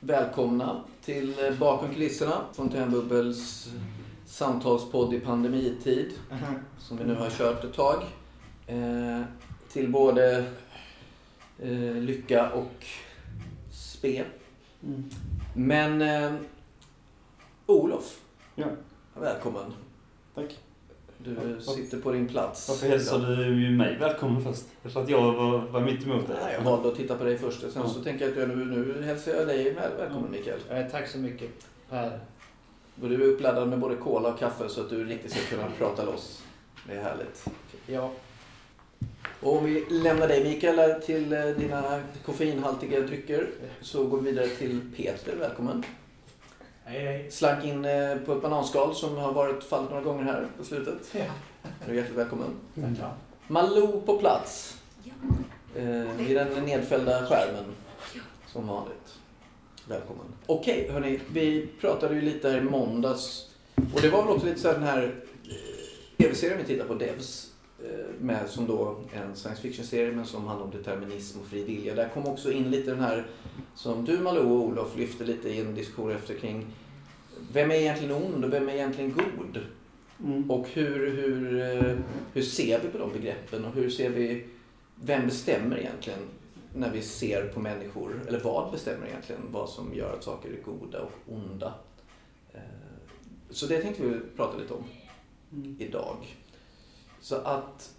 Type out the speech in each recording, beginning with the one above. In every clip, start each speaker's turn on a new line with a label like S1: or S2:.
S1: välkomna till eh, Bakom kulisserna, Fontänbubbels samtalspodd i pandemitid. Som vi nu har kört ett tag. Eh, till både eh, lycka och spe.
S2: Mm.
S1: Men eh, Olof,
S2: Ja,
S1: välkommen.
S2: tack.
S1: Du sitter på din plats.
S2: Varför hälsar du ju mig välkommen först? För att jag var, var mitt emot
S1: Nej,
S2: dig?
S1: jag valde att titta på dig först. Sen
S2: Ja.
S1: så tänker jag att jag nu, nu hälsar jag dig väl, välkommen Mikael.
S3: Eh, tack så mycket Per.
S1: Och du är uppladdad med både cola och kaffe så att du riktigt ska kunna prata loss. Det är härligt.
S3: Ja,
S1: Och om vi lämnar dig Mikael till eh, dina koffeinhaltiga drycker så går vi vidare till Peter. Välkommen.
S3: Hej hej.
S1: Slank in eh, på ett bananskal som har varit fallit några gånger här på slutet.
S3: Ja.
S1: Du är hjärtligt välkommen.
S3: Ja.
S1: Malou på plats. Eh, vid den nedfällda skärmen. Som vanligt. Välkommen. Okej, hörni. Vi pratade ju lite här i måndags. Och det var väl också lite så här den här eh, tv-serien vi tittar på, Devs. Eh, Med, som då en science fiction-serie men som handlar om determinism och fri vilja. Där kom också in lite den här som du Malou och Olof lyfte lite i en diskussion efter kring vem är egentligen ond och vem är egentligen god?
S2: Mm.
S1: Och hur, hur, eh, hur ser vi på de begreppen och hur ser vi, vem bestämmer egentligen när vi ser på människor? Eller vad bestämmer egentligen vad som gör att saker är goda och onda? Eh, Så det tänkte vi prata lite om
S2: Mm.
S1: idag. Så att,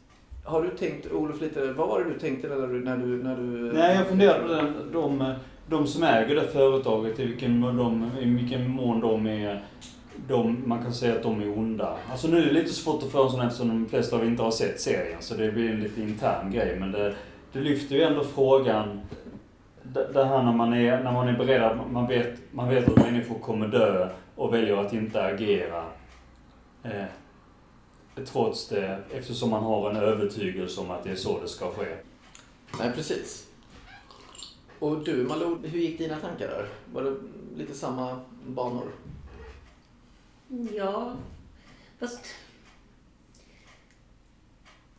S1: har du tänkt, Olof, lite, vad var det du tänkte när du... När du, när du
S2: Nej, jag funderade på den, de, de som äger det företaget, i vilken, mån de, i vilken mån de är de, man kan säga att de är onda. Alltså nu är det lite svårt att föra en sån här eftersom de flesta av er inte har sett serien, så det blir en lite intern grej. Men det, det lyfter ju ändå frågan, det, det här när man är, när man är beredd, att man vet, man vet att människor kommer dö och väljer att inte agera. Eh, trots det, eftersom man har en övertygelse om att det är så det ska ske.
S1: Nej, precis. Och du Malou, hur gick dina tankar där? Var det lite samma banor?
S4: Ja, fast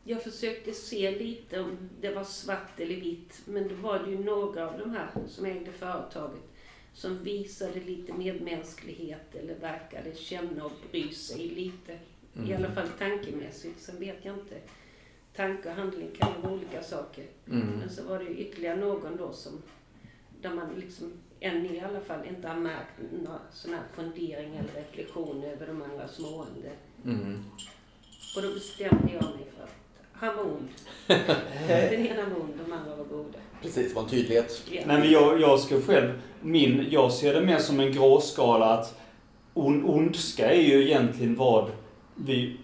S4: jag försökte se lite om det var svart eller vitt, men då var det ju några av de här som ägde företaget som visade lite medmänsklighet eller verkade känna och bry sig lite. I alla fall tankemässigt. Sen vet jag inte. Tanke och handling kan ju vara olika saker.
S1: Mm.
S4: Men så var det ju ytterligare någon då som, där man liksom än i alla fall inte har märkt några sådana här fundering eller reflektion över de andra smående.
S1: Mm.
S4: Och då bestämde jag mig för att han var ond. Den ena var ond, de andra var goda.
S1: Precis, det var en tydlighet.
S4: Ja.
S2: Nej men jag, jag ska själv, min, jag ser det mer som en gråskala att on, ondska är ju egentligen vad vi,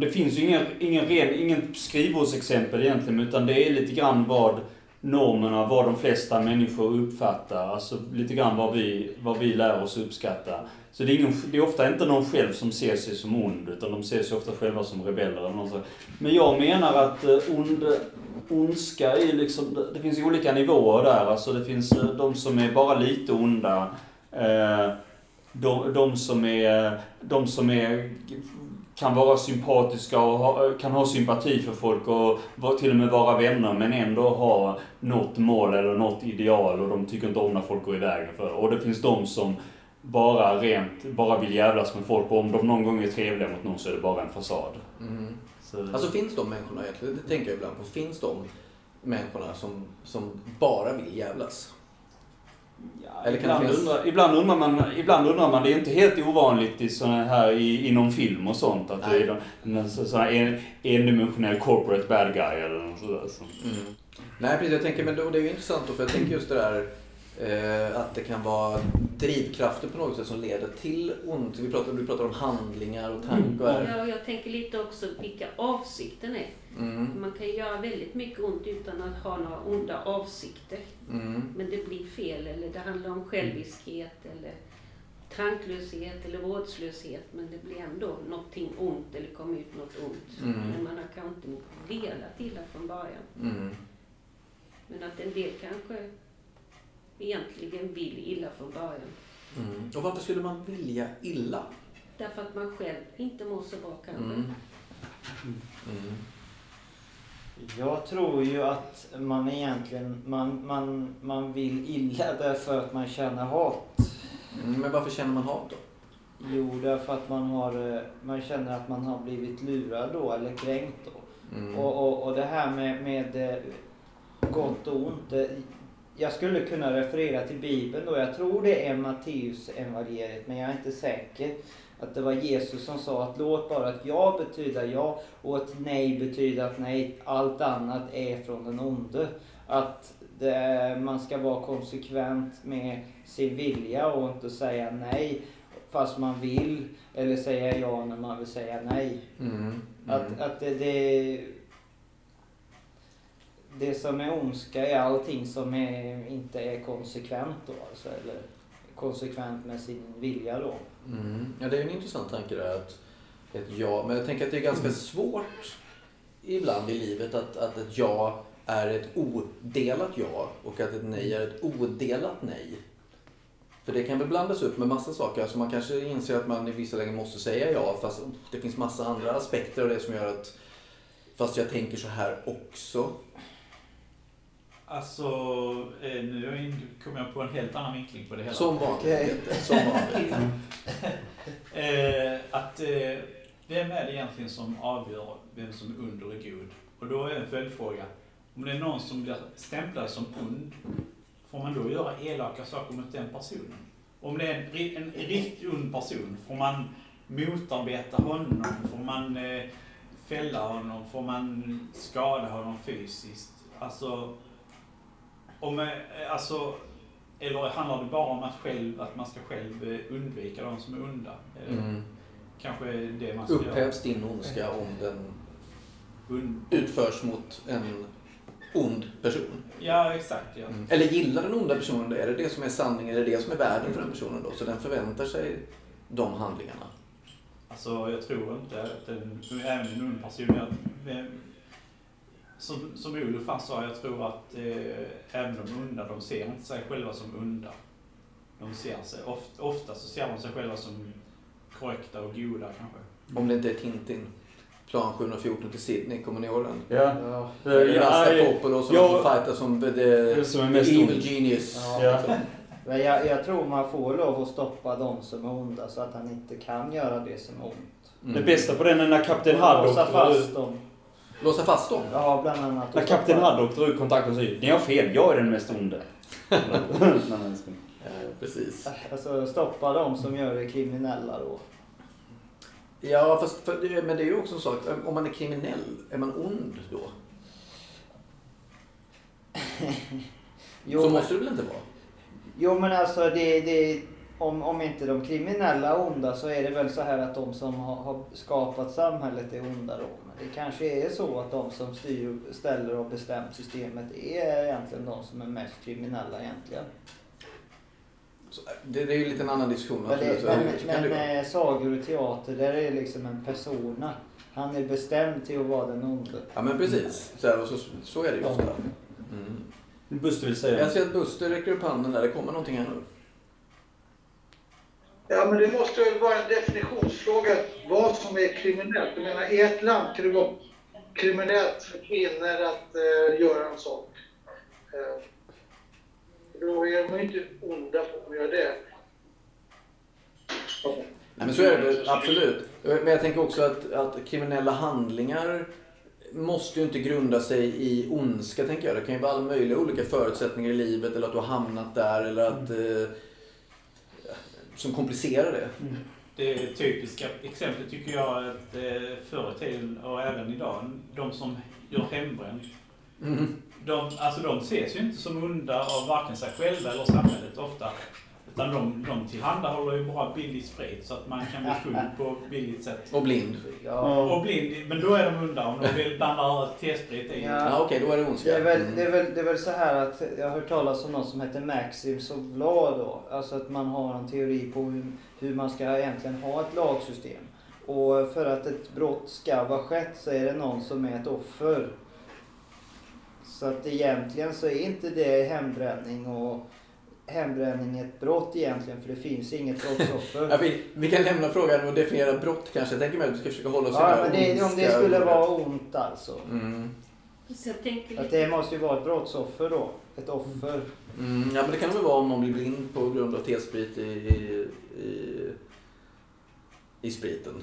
S2: det finns ju ingen, ingen ren, ingen skrivbordsexempel egentligen utan det är lite grann vad normerna, vad de flesta människor uppfattar, alltså lite grann vad vi, vad vi lär oss uppskatta. Så det är, ingen, det är ofta inte någon själv som ser sig som ond, utan de ser sig ofta själva som rebeller eller något sånt. Men jag menar att eh, ond, ondska är liksom, det- finns ju olika nivåer där. Alltså det finns eh, de som är bara lite onda. Eh, de, de som är, de som är, kan vara sympatiska och ha, kan ha sympati för folk och till och med vara vänner men ändå ha något mål eller något ideal och de tycker inte om när folk går i vägen för Och det finns de som bara rent, bara vill jävlas med folk och om de någon gång är trevliga mot någon så är det bara en fasad.
S1: Mm.
S2: Så,
S1: Alltså finns de människorna egentligen? Det tänker jag ibland på. Finns de människorna som, som bara vill jävlas?
S2: Ja,
S1: Eller
S2: ibland,
S1: det finnas-
S2: undrar, ibland, undrar man, ibland undrar man, det är inte helt ovanligt i såna här, i, inom film och sånt, att det
S1: Nej.
S2: är de- en så- här en, endimensionell corporate bad guy eller något sådär. Så.
S1: Mm. Nej precis, jag tänker, men då, det är ju intressant då, för jag tänker just det där att det kan vara drivkrafter på något sätt som leder till ont. Vi pratar, vi pratar om handlingar och tankar.
S4: Ja, och jag tänker lite också vilka avsikten är.
S1: Mm.
S4: Man kan göra väldigt mycket ont utan att ha några onda avsikter.
S1: Mm.
S4: Men det blir fel eller det handlar om själviskhet eller tanklöshet eller vårdslöshet. Men det blir ändå någonting ont eller kommer ut något ont.
S1: Mm.
S4: Men man har kanske inte velat illa från början.
S1: Mm.
S4: Men att en del kanske egentligen vill illa från början.
S1: Mm. Och varför skulle man vilja illa?
S4: Därför att man själv inte mår så bra kanske.
S1: Mm. Mm.
S3: Jag tror ju att man egentligen man, man, man vill illa därför att man känner hat.
S1: Mm, men varför känner man hat då?
S3: Jo, därför att man, har, eh, man känner att man har blivit lurad då eller kränkt då.
S1: Mm.
S3: Och, och, och det här med, med eh, gott och ont. eh, Jag skulle kunna referera till Bibeln då. Jag tror det är Matteus evangeliet men jag är inte säker. Att det var Jesus som sa att låt bara ett ja betyda ja och ett nej betyder att nej. Allt annat är från den onde. Att det, man ska vara konsekvent med sin vilja och inte säga nej fast man vill. Eller säga ja när man vill säga nej.
S1: Mm. Mm.
S3: Att, att det, det, det som är ondska är allting som är, inte är konsekvent då alltså, eller konsekvent med sin vilja då.
S1: Mm. Ja, det är en intressant tanke där att ett ja, men jag tänker att det är ganska svårt ibland i livet att, att ett ja är ett odelat ja och att ett nej är ett odelat nej. För det kan väl blandas upp med massa saker. Alltså man kanske inser att man i vissa lägen måste säga ja fast det finns massa andra aspekter av det som gör att fast jag tänker så här också.
S5: Alltså, eh, nu är jag in- kommer jag på en helt annan vinkling på det hela.
S1: Som vanligt. Som vanligt.
S5: Eh, att, eh, vem är det egentligen som avgör vem som är ond och god? Och då är en följdfråga. Om det är någon som blir stämplad som ond, får man då göra elaka saker mot den personen? Om det är en, en riktigt ond person, får man motarbeta honom? Får man eh, fälla honom? Får man skada honom fysiskt? Alltså, om, eh, alltså eller handlar det bara om att, själv, att man ska själv eh, undvika de som är onda? Eh,
S1: Mm.
S5: Kanske det man ska göra.
S1: Upphävs din ondska om den
S5: Und-
S1: utförs mot en ond person?
S5: Ja, exakt. Ja.
S1: Mm. Eller gillar den onda personen det? Är det det som är sanningen? Är det det som är världen för den personen då? Så den förväntar sig de handlingarna?
S5: Alltså, jag tror inte att en, även en ung person... Jag, som, som Olof sa, jag tror att eh, även de onda, de ser inte sig själva som onda. De ser sig, oft, ofta så ser de sig själva som korrekta och goda kanske.
S1: Om det inte är Tintin. Plan 714 till Sydney, kommer ni ihåg den?
S2: Ja.
S3: Ja.
S1: Det är
S2: Ja,
S1: Rasta
S2: ja,
S1: Popolo som
S2: ja.
S1: får fighta som the,
S2: Det som är mest
S1: evil genius.
S3: Ja.
S2: Ja.
S3: Men jag, jag tror man får lov att stoppa de som är onda så att han inte kan göra det som är ont.
S1: Mm.
S2: Det bästa på den är när Kapten Haddock
S3: Låsa fast dem.
S1: Låsa fast dem?
S3: Ja, bland annat.
S2: När Kapten Haddock drar ut kontakten och säger Ni har fel, jag är den mest onde. Men
S1: precis.
S3: Alltså stoppa de som gör det kriminella då.
S1: Ja, fast, för, men det är ju också en sak. Om man är kriminell, är man ond då?
S3: Jo,
S1: Så
S3: men,
S1: måste det väl inte vara?
S3: jo men alltså det, det om, om inte de kriminella är onda så är det väl så här att de som har, har skapat samhället är onda då. Det kanske är så att de som styr och ställer och bestämt systemet är egentligen de som är mest kriminella egentligen.
S1: Så, det, det är ju lite en annan diskussion.
S3: Men, det, men, men eh, sagor och teater, där är det liksom en persona. Han är bestämd till att vara den onde.
S1: Ja, men precis. Så, här, och så, så är det ju ofta. Mm.
S2: Buster vill säga
S1: Jag ser att Buster räcker upp handen där. Det kommer någonting här nu.
S6: Ja, men det måste väl vara en definitionsfråga vad som är kriminellt. Jag menar, i ett land kan det vara kriminellt för kvinnor att eh, göra en sak. Eh, då är de ju inte onda på att göra det.
S1: Nej, men så är det absolut. Men jag tänker också att, att kriminella handlingar måste ju inte grunda sig i ondska, tänker jag. Det kan ju vara alla möjliga olika förutsättningar i livet eller att du har hamnat där eller att... Eh, som komplicerar det.
S5: Det typiska exemplet tycker jag att eh, förr i tiden och även idag, de som gör hembränt.
S1: Mm.
S5: De, alltså de ses ju inte som onda av varken sig själva eller samhället ofta. Utan de, de tillhandahåller ju bara billig sprit så att man kan bli full på billigt sätt.
S1: Och blind.
S3: Ja.
S5: Och blind, men då är de onda om de vill blanda T-sprit i.
S3: Ja.
S1: Ja, okej, då är det ondska.
S3: Det är, väl,
S1: Mm.
S3: det, är väl, det är väl så här att jag har hört talas om något som heter Maxims of Law då. Alltså att man har en teori på hur, hur man ska egentligen ha ett lagsystem. Och för att ett brott ska vara skett så är det någon som är ett offer. Så att egentligen så är inte det hembränning och hembränning ett brott egentligen för det finns inget
S1: Ja,
S3: brottsoffer.
S1: vi, vi kan lämna frågan och definiera brott kanske. Jag tänker mig att vi ska försöka hålla oss i
S3: Ja men det, om det skulle
S1: ordet.
S3: vara ont alltså.
S1: Mm.
S4: Så jag tänker
S3: Att det måste ju vara ett brottsoffer då. Ett offer.
S1: Mm, ja men det kan väl vara om någon blir blind på grund av T-sprit i, i, i, i spriten.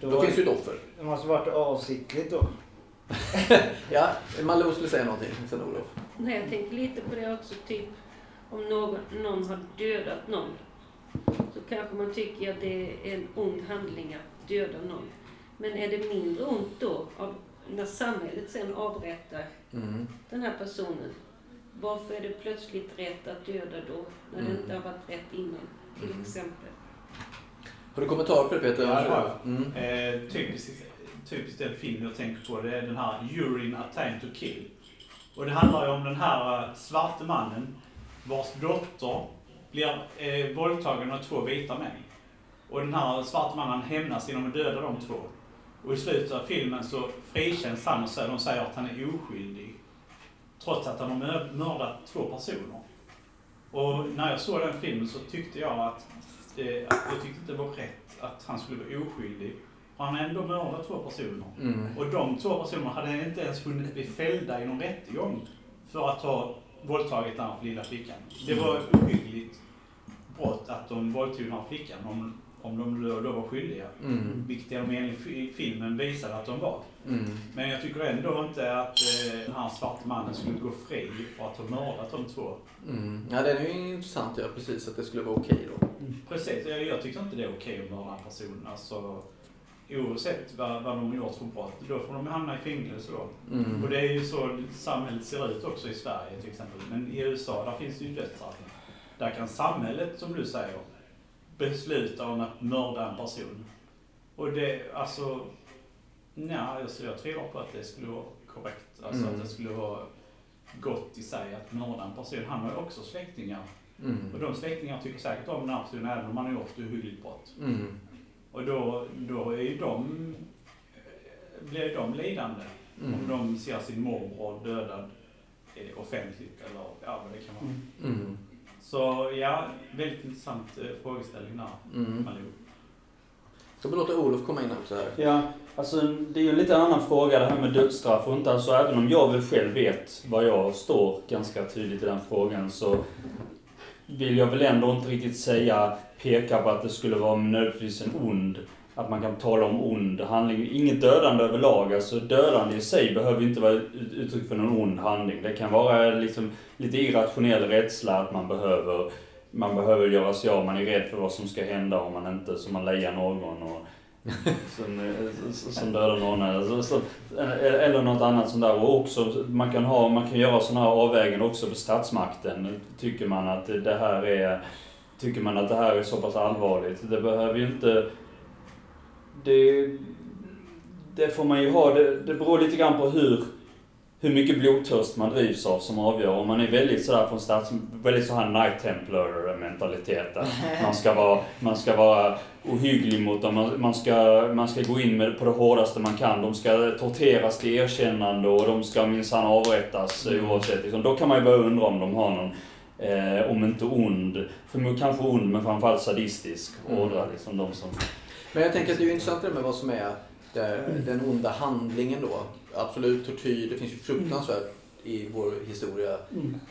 S3: Då,
S1: Då finns ju ett offer.
S3: Det måste varit avsiktligt då.
S1: Ja, Malou skulle säga någonting, sen Olof.
S4: nej, jag tänker lite på det också, typ om någon, någon har dödat någon så kanske man tycker att det är en ond handling att döda någon. Men är det mindre ont då av, när samhället sen avrättar
S1: Mm.
S4: den här personen? Varför är det plötsligt rätt att döda då när det
S1: Mm.
S4: inte har varit rätt innan, till
S1: Mm.
S4: exempel?
S1: Har du kommentarer på det Peter?
S5: Ja, det har
S1: Mm.
S5: Eh, typiskt, typiskt den film jag tänker på det är den här Urine A Time To Kill. Och det handlar ju om den här eh, svarte mannen vars dotter blir eh, våldtagen av två vita män. Och den här svarte mannen hämnas genom att döda de två. Och i slutet av filmen så frikänns han och de säger att han är oskyldig. Trots att han har mör- mördat två personer. Och när jag såg den filmen så tyckte jag att, det, att jag tyckte inte det var rätt att han skulle vara oskyldig. För han har ändå mördat två personer.
S1: Mm.
S5: Och de två personerna hade inte ens hunnit bli fällda i någon rättegång för att ha våldtagit den lilla flickan. Det var ett ohyggligt brott att de våldtog den här flickan om, om de då, då var skyldiga.
S1: Mm.
S5: Vilket de enligt fi- filmen visade att de var.
S1: Mm.
S5: Men jag tycker ändå inte att eh, den här svarte mannen skulle gå fri för att ha mördat de två.
S1: Mm. Ja, den är ju intressant, ja precis, att det skulle vara okej då.
S5: Precis, jag, jag tycker inte det är okej att mörda en person. Alltså, oavsett vad, vad de har gjort för brott, då får de hamna i fängelse då.
S1: Mm.
S5: Och det är ju så samhället ser ut också i Sverige till exempel. Men i USA, där finns det ju dödsstraff. Där kan samhället, som du säger, besluta om att mörda en person. Och det, alltså, nej, alltså jag tvivlar på att det skulle vara korrekt. Alltså
S1: Mm.
S5: att det skulle vara gott i sig att mörda en person. Han har ju också släktingar. Och
S1: Mm.
S5: de släktingarna tycker säkert om den här personen även om han har gjort ohyggligt brott.
S1: Mm.
S5: Och då, då är ju de, blir de lidande. Om
S1: Mm.
S5: de ser sin morbror dödad eh, offentligt eller ja, vad det kan vara.
S1: Mm.
S5: Så ja, väldigt intressant eh, frågeställning där,
S1: Mm.
S5: Malou.
S1: Ska vi låta Olof komma in också här?
S2: Ja, alltså det är ju en lite annan fråga det här med dödsstraff och inte. Alltså även om jag väl själv vet vad jag står ganska tydligt i den frågan så vill jag väl ändå inte riktigt säga, peka på att det skulle vara nödvändigtvis en ond, att man kan tala om ond handling. Inget dödande överlag, alltså dödande i sig behöver inte vara uttryck för någon ond handling. Det kan vara liksom lite irrationell rädsla att man behöver man behöver göra sig av, man är rädd för vad som ska hända om man inte, som man lejar någon och Mm. som, eh, som dödar någon eller, så, eh, eller något annat sånt där. Och också, man kan, ha, man kan göra sådana här avvägningar också för statsmakten. Tycker man att det här är, tycker man att det här är så pass allvarligt. Det behöver ju inte, det, det får man ju ha, det, det beror lite grann på hur, hur mycket blodtörst man drivs av som avgör. Om man är väldigt sådär från stats, väldigt så här Night Templar mentalitet. Man ska vara, man ska vara ohygglig mot dem. Man, man, ska, man ska gå in med på det hårdaste man kan. De ska torteras till erkännande och de ska minsann avrättas
S1: Mm.
S2: oavsett. Liksom. Då kan man ju börja undra om de har någon, eh, om inte ond, för kanske ond men framförallt sadistisk
S1: Mm.
S2: ådra. Liksom de som...
S1: Men jag tänker att det är ju intressant det med vad som är det, den onda handlingen då. Absolut tortyr, det finns ju fruktansvärt i vår historia.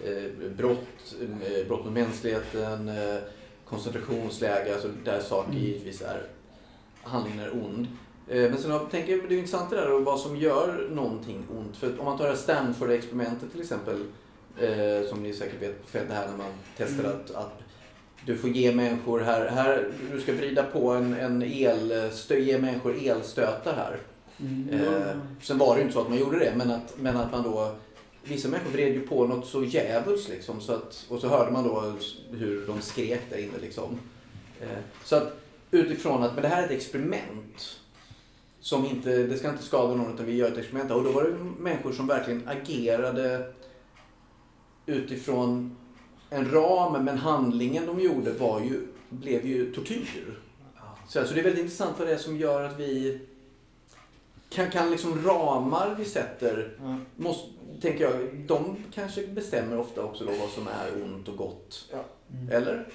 S1: Eh, brott, eh, brott mot mänskligheten, eh, koncentrationsläger, alltså där saker givetvis är, handlingen är ond. Men sen jag tänker det är intressant det där och vad som gör någonting ont. För om man tar det här Stanford-experimentet till exempel, som ni säkert vet fältet här när man testar
S3: Mm.
S1: att, att du får ge människor här, här du ska vrida på en, en elstö, ge människor elstötar här. Eh, sen var det ju inte så att man gjorde det, men att, men att man då Vissa människor vred ju på något så djävulskt liksom, så att, och så hörde man då hur de skrek där inne liksom. Eh, så att utifrån att men det här är ett experiment. Som inte, det ska inte skada någon utan vi gör ett experiment. Och då var det människor som verkligen agerade utifrån en ram, men handlingen de gjorde var ju, blev ju tortyr. Så alltså det är väldigt intressant vad det är som gör att vi kan, kan liksom ramar vi sätter,
S3: Mm.
S1: måste, tänker jag, de kanske bestämmer ofta också då vad som är ont och gott.
S3: Ja.
S1: Eller?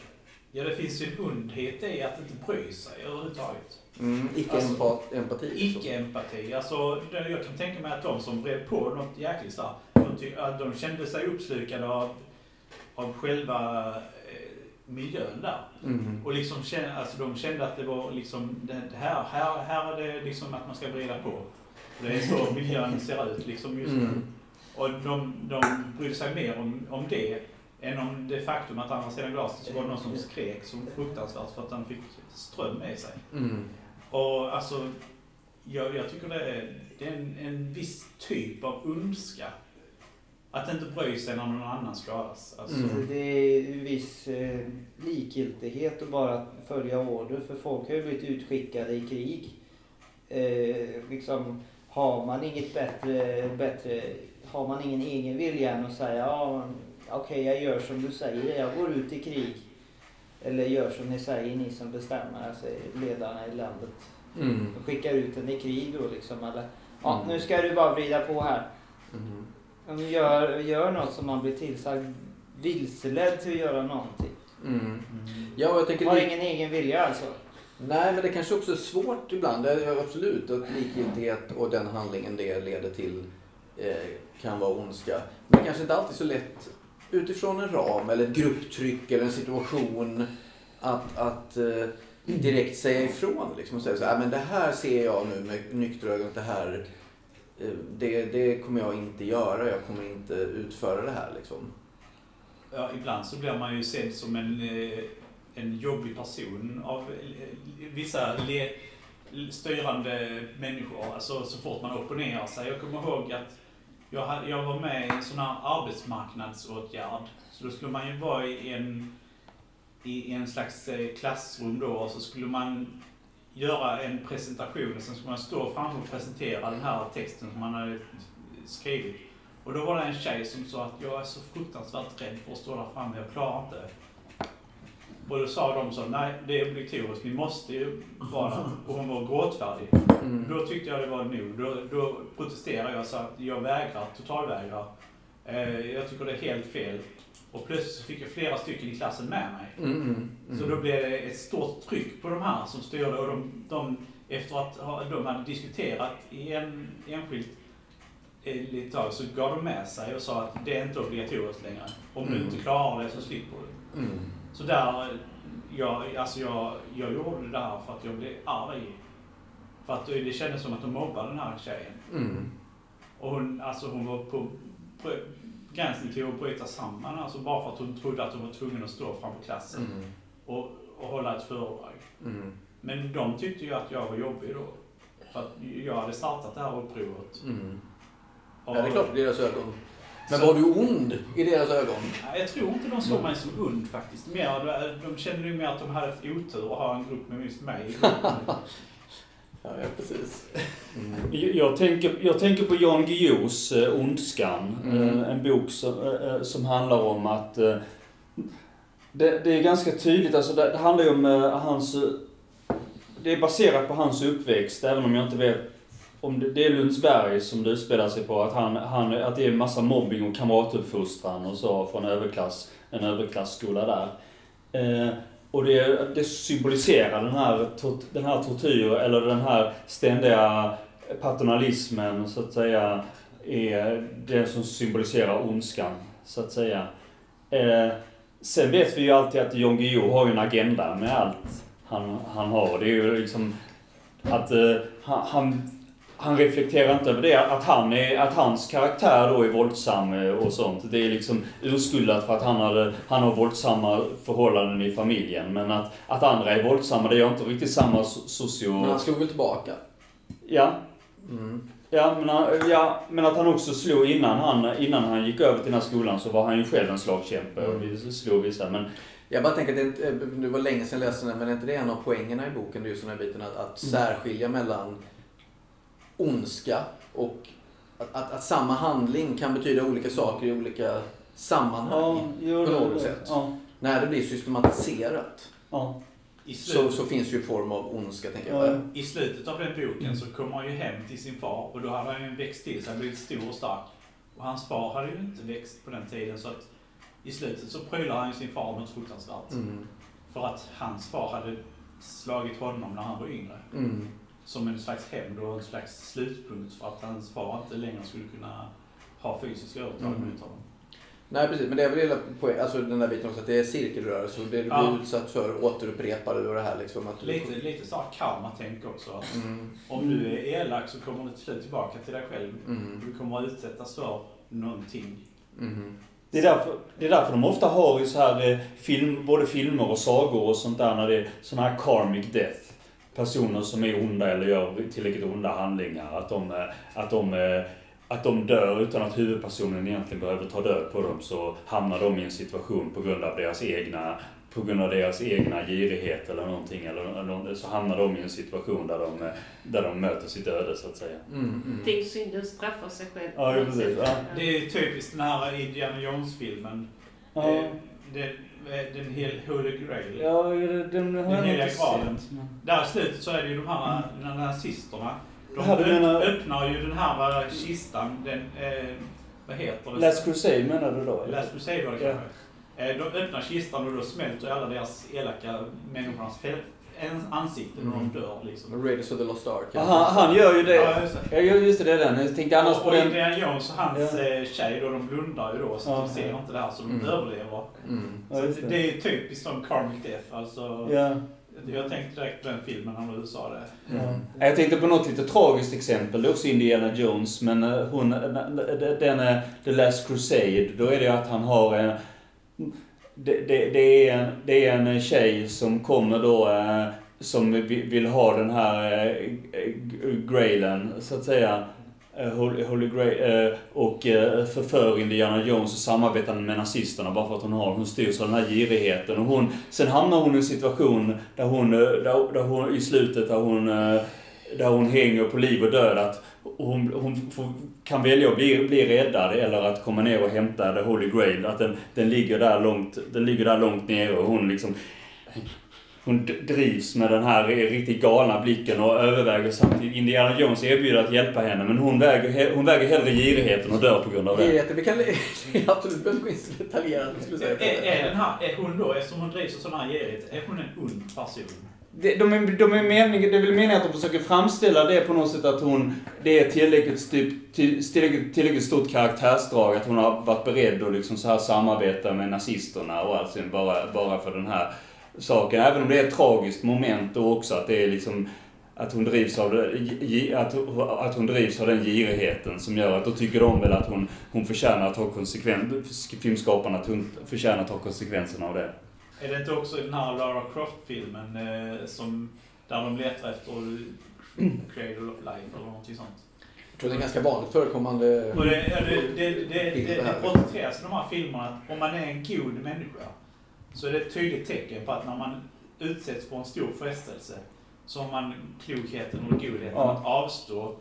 S5: Ja, det finns ju en ondhet i att inte bry sig överhuvudtaget.
S1: Mm, Icke-empati. liksom.
S5: Icke-empati. Alltså, det- jag kan tänka mig att de som vred på något jäkligt starkt, de, de kände sig uppslukade av, av själva eh, miljön där.
S1: Mm.
S5: Och liksom kände, alltså de kände att det var liksom, det här, här, här är det liksom att man ska vrida på. Det är så miljön ser ut liksom just nu.
S1: Mm.
S5: Och de, de brydde sig mer om, om det än om det faktum att andra sidan glaset så var det någon som skrek så fruktansvärt för att han fick ström med sig.
S1: Mm.
S5: Och alltså, jag, jag tycker det är, det är en, en viss typ av ondska. Att inte bry sig när någon annan skadas. Alltså,
S1: Mm.
S3: Det är en viss eh, likgiltighet att bara följa order för folk har ju blivit utskickade i krig. Eh, liksom, har man inget bättre, bättre, har man ingen egen vilja än att säga ja, okej jag gör som du säger, jag går ut i krig. Eller gör som ni säger, ni som bestämmer, alltså ledarna i landet.
S1: Mm.
S3: De skickar ut en i krig då liksom, eller ja,
S1: Mm.
S3: nu ska du bara vrida på här.
S1: Mm.
S3: De gör, gör något som man blir tillsagd, vilseledd till att göra någonting.
S1: Mm. Ja, och jag tänker...
S3: Har
S1: li-
S3: ingen egen vilja alltså.
S1: Nej, men det kanske också är svårt ibland. Det är absolut att likgiltighet och den handlingen det leder till eh, kan vara ondska. Men det kanske inte alltid är så lätt utifrån en ram eller ett grupptryck eller en situation att, att eh, direkt säga ifrån. Liksom, och säga så här, "Ah, men det här ser jag nu med nyktra ögon, det här Eh, det, det kommer jag inte göra. Jag kommer inte utföra det här. Liksom.
S5: Ja, ibland så blir man ju sedd som en, eh, en jobbig person av eh, vissa le, styrande människor. Alltså så fort man opponerar sig. Jag kommer ihåg att jag, jag var med i en sån här arbetsmarknadsåtgärd. Så då skulle man ju vara i en, i en slags klassrum då och så skulle man göra en presentation och sen skulle man stå fram och presentera den här texten som man hade skrivit. Och då var det en tjej som sa att jag är så fruktansvärt rädd för att stå där framme, jag klarar inte. Och då sa de så, nej det är obligatoriskt, ni måste ju vara där. Och hon var gråtfärdig.
S1: Mm.
S5: Då tyckte jag det var nog. Då, då protesterade jag och sa att jag vägrar, totalvägrar. Eh, jag tycker det är helt fel. Och plötsligt så fick jag flera stycken i klassen med mig.
S1: Mm, mm, mm.
S5: Så då blev det ett stort tryck på de här som styrde och de, de efter att de hade diskuterat i en enskilt eh, lite tag så gav de med sig och sa att det är inte obligatoriskt längre. Om du
S1: Mm.
S5: inte klarar det så slipper du.
S1: Mm.
S5: Så där, jag, alltså jag, jag gjorde det där för att jag blev arg. För att det kändes som att de mobbade den här tjejen.
S1: Mm.
S5: Och hon, alltså hon var på, på gränsen till att bryta samman. Alltså bara för att hon trodde att hon var tvungen att stå framför klassen
S1: Mm.
S5: och, och hålla ett föredrag.
S1: Mm.
S5: Men de tyckte ju att jag var jobbig då. För att jag hade startat det här upproret.
S1: Mm.
S5: Och-
S1: Ja, det är klart i deras ögon. Men
S5: Så-
S1: var du ond i deras ögon?
S5: Jag tror inte de såg mig som und faktiskt. Mer, de kände nog mer att de hade haft otur att ha en grupp med just mig.
S1: Ja, ja precis.
S2: Jag, jag, tänker, jag tänker på Jan Guillous eh, Ondskan.
S1: Mm.
S2: Eh, en bok som, eh, eh, som handlar om att det, det är ganska tydligt, alltså det, det handlar ju om hans... Det är baserat på hans uppväxt, även om jag inte vet om det, det är Lundsberg som det utspelar sig på. Att, han, han, att det är en massa mobbing och kamratuppfostran och så från överklass, en överklassskola där. Och det, det symboliserar den här, den här tortyr, eller den här ständiga paternalismen, så att säga, är det som symboliserar ondskan, så att säga. Eh, sen vet vi ju alltid att John Guillou har ju en agenda med allt han, han har. Det är ju liksom att eh, han, han, han reflekterar inte över det, att, han är, att hans karaktär då är våldsam eh, och sånt. Det är liksom urskuldat för att han, hade, han har våldsamma förhållanden i familjen. Men att, att andra är våldsamma, det gör inte riktigt samma so- socio...
S1: Men han slog väl tillbaka?
S2: Ja,
S1: Mm.
S2: Ja men, han- ja, men att han också slog innan han, innan han gick över till den här skolan så var han ju själv en slagkämpe och vi slog vissa. Men
S1: Jag bara tänker att det, inte, eh, det var länge sedan jag läste den, men är inte det en av poängerna i boken? Det är just den här biten att, att särskilja mellan ondska och att, att, att samma handling kan betyda olika saker i olika sammanhang.
S2: jo,
S1: på
S2: det-
S1: något sätt.
S2: Ja,
S1: När det blir systematiserat
S2: ja.
S5: I,
S1: så, så finns ju en form av ondska, tänker
S2: Ja.
S1: jag.
S5: I slutet av den boken så kommer han ju hem till sin far och då hade han ju växt till sig, blivit stor och stark. Och hans far hade ju inte växt på den tiden så att i slutet så prylar han ju sin far något fruktansvärt.
S1: Mm.
S5: för att hans far hade slagit honom när han var yngre.
S1: Mm.
S5: Som en slags hämnd och en slags slutpunkt för att hans far inte längre skulle kunna ha fysisk övertag
S1: Mm.
S5: mot honom.
S1: Nej precis, men det är väl hela poäng, alltså den där biten också att det är cirkelrörelse och det du blir
S5: Ja.
S1: utsatt för återupprepar du och det här liksom. Att du,
S5: Lite, lite så här karma-tänk också. Att
S1: Mm,
S5: om du är elak så kommer du till slut tillbaka till dig själv.
S1: mm,
S5: Du kommer att utsättas för någonting.
S1: mm.
S2: Det är, därför, det är därför de ofta har i så här eh, film, både filmer och sagor och sånt där när det är såna här karmic death. Personer som är onda eller gör tillräckligt onda handlingar. Att de, eh, att de, eh, att de dör utan att huvudpersonen egentligen behöver ta död på dem. Så hamnar de i en situation på grund av deras egna på grund av deras egna girighet eller någonting. Eller, eller så hamnar de i en situation där de, eh, där de möter sitt öde så att säga.
S1: Mm, mm.
S4: Det är synden straffar sig själv.
S2: Ja, precis. Ja.
S5: Det är typiskt den här Indiana Jones-filmen.
S2: Ja,
S5: Eh, Den, den hel Holy Grail.
S2: ja den har jag
S5: heliga graalen. Där i slutet så är det ju de här här nazisterna. De
S2: Ja, menar-
S5: öppnar ju den här eh, kistan, den, eh, vad heter det?
S2: Last Crusade menar du då? eller?
S5: Last Crusade var det
S2: Ja.
S5: kanske. Eh, De öppnar kistan och då smälter alla deras elaka människornas ansikten när
S1: Mm.
S5: de dör liksom.
S1: Raiders of the Lost Ark.
S2: Aha, han gör ju det.
S5: Ja, just det.
S2: Ja, just det, det är den. Jag tänkte annars
S5: och,
S2: på
S5: och
S2: den...
S5: Indiana Jones och hans
S2: Ja.
S5: eh, tjej då, de blundar ju då så
S2: Ja,
S5: att de ser
S2: ja.
S5: inte det här så de
S1: Mm.
S5: överlever.
S1: Mm.
S2: Ja,
S5: Så
S2: just
S5: det.
S2: det.
S5: är typiskt som Karmic Death. Alltså,
S2: Ja.
S5: Jag tänkte direkt på den filmen när du sa det.
S1: Mm.
S2: Ja. Jag tänkte på något lite tragiskt exempel. Det är också Indiana Jones. Men eh, hon, eh, den The Last Crusade. Då är det att han har en... Det, det, det, är, en- det är en tjej som kommer då eh, som vill ha den här eh, grailen, så att säga. Eh, Holy, Holy Grail, eh, och eh, förför Indiana Jones och samarbetar med nazisterna bara för att hon har, hon styrs av den här girigheten. Och hon, sen hamnar hon i en situation där hon, där, där hon i slutet där hon, där hon hänger på liv och död. Att hon, hon får, kan välja att bli, bli räddad eller att komma ner och hämta The Holy Grail. Att den, den, ligger där långt, den ligger där långt nere och hon liksom hon drivs med den här riktigt galna blicken och överväger samtidigt. Indiana Jones erbjuder att hjälpa henne men hon väger, hon väger hellre girigheten och dör på grund av det.
S1: Girigheten, vi kan absolut behöver gå in så detaljerat.
S5: Är, är, den här, är hon då, eftersom hon drivs av sån här girighet, är hon en ond person?
S2: Det, de är, de är meningen, det är väl meningen att de försöker framställa det på något sätt att hon, det är tillräckligt, typ, till, tillräckligt, tillräckligt stort karaktärsdrag att hon har varit beredd att liksom så här samarbeta med nazisterna och allting bara, bara för den här saken. Även om det är ett tragiskt moment då också att det är liksom att hon drivs av, att, att hon drivs av den girigheten som gör att då tycker de väl att hon, hon förtjänar att ha konsekvens, filmskaparna att hon förtjänar att ta konsekvenserna av det.
S5: Är det inte också i den här Lara Croft-filmen eh, som, där de letar efter Cradle of Life eller någonting sånt?
S1: Jag tror det är ganska vanligt förekommande...
S5: Och det, ja, det, det, det, det, porträtteras i de här filmerna att om man är en god människa så är det ett tydligt tecken på att när man utsätts för en stor frestelse så har man klokheten och godheten
S2: Ja.
S5: att avstå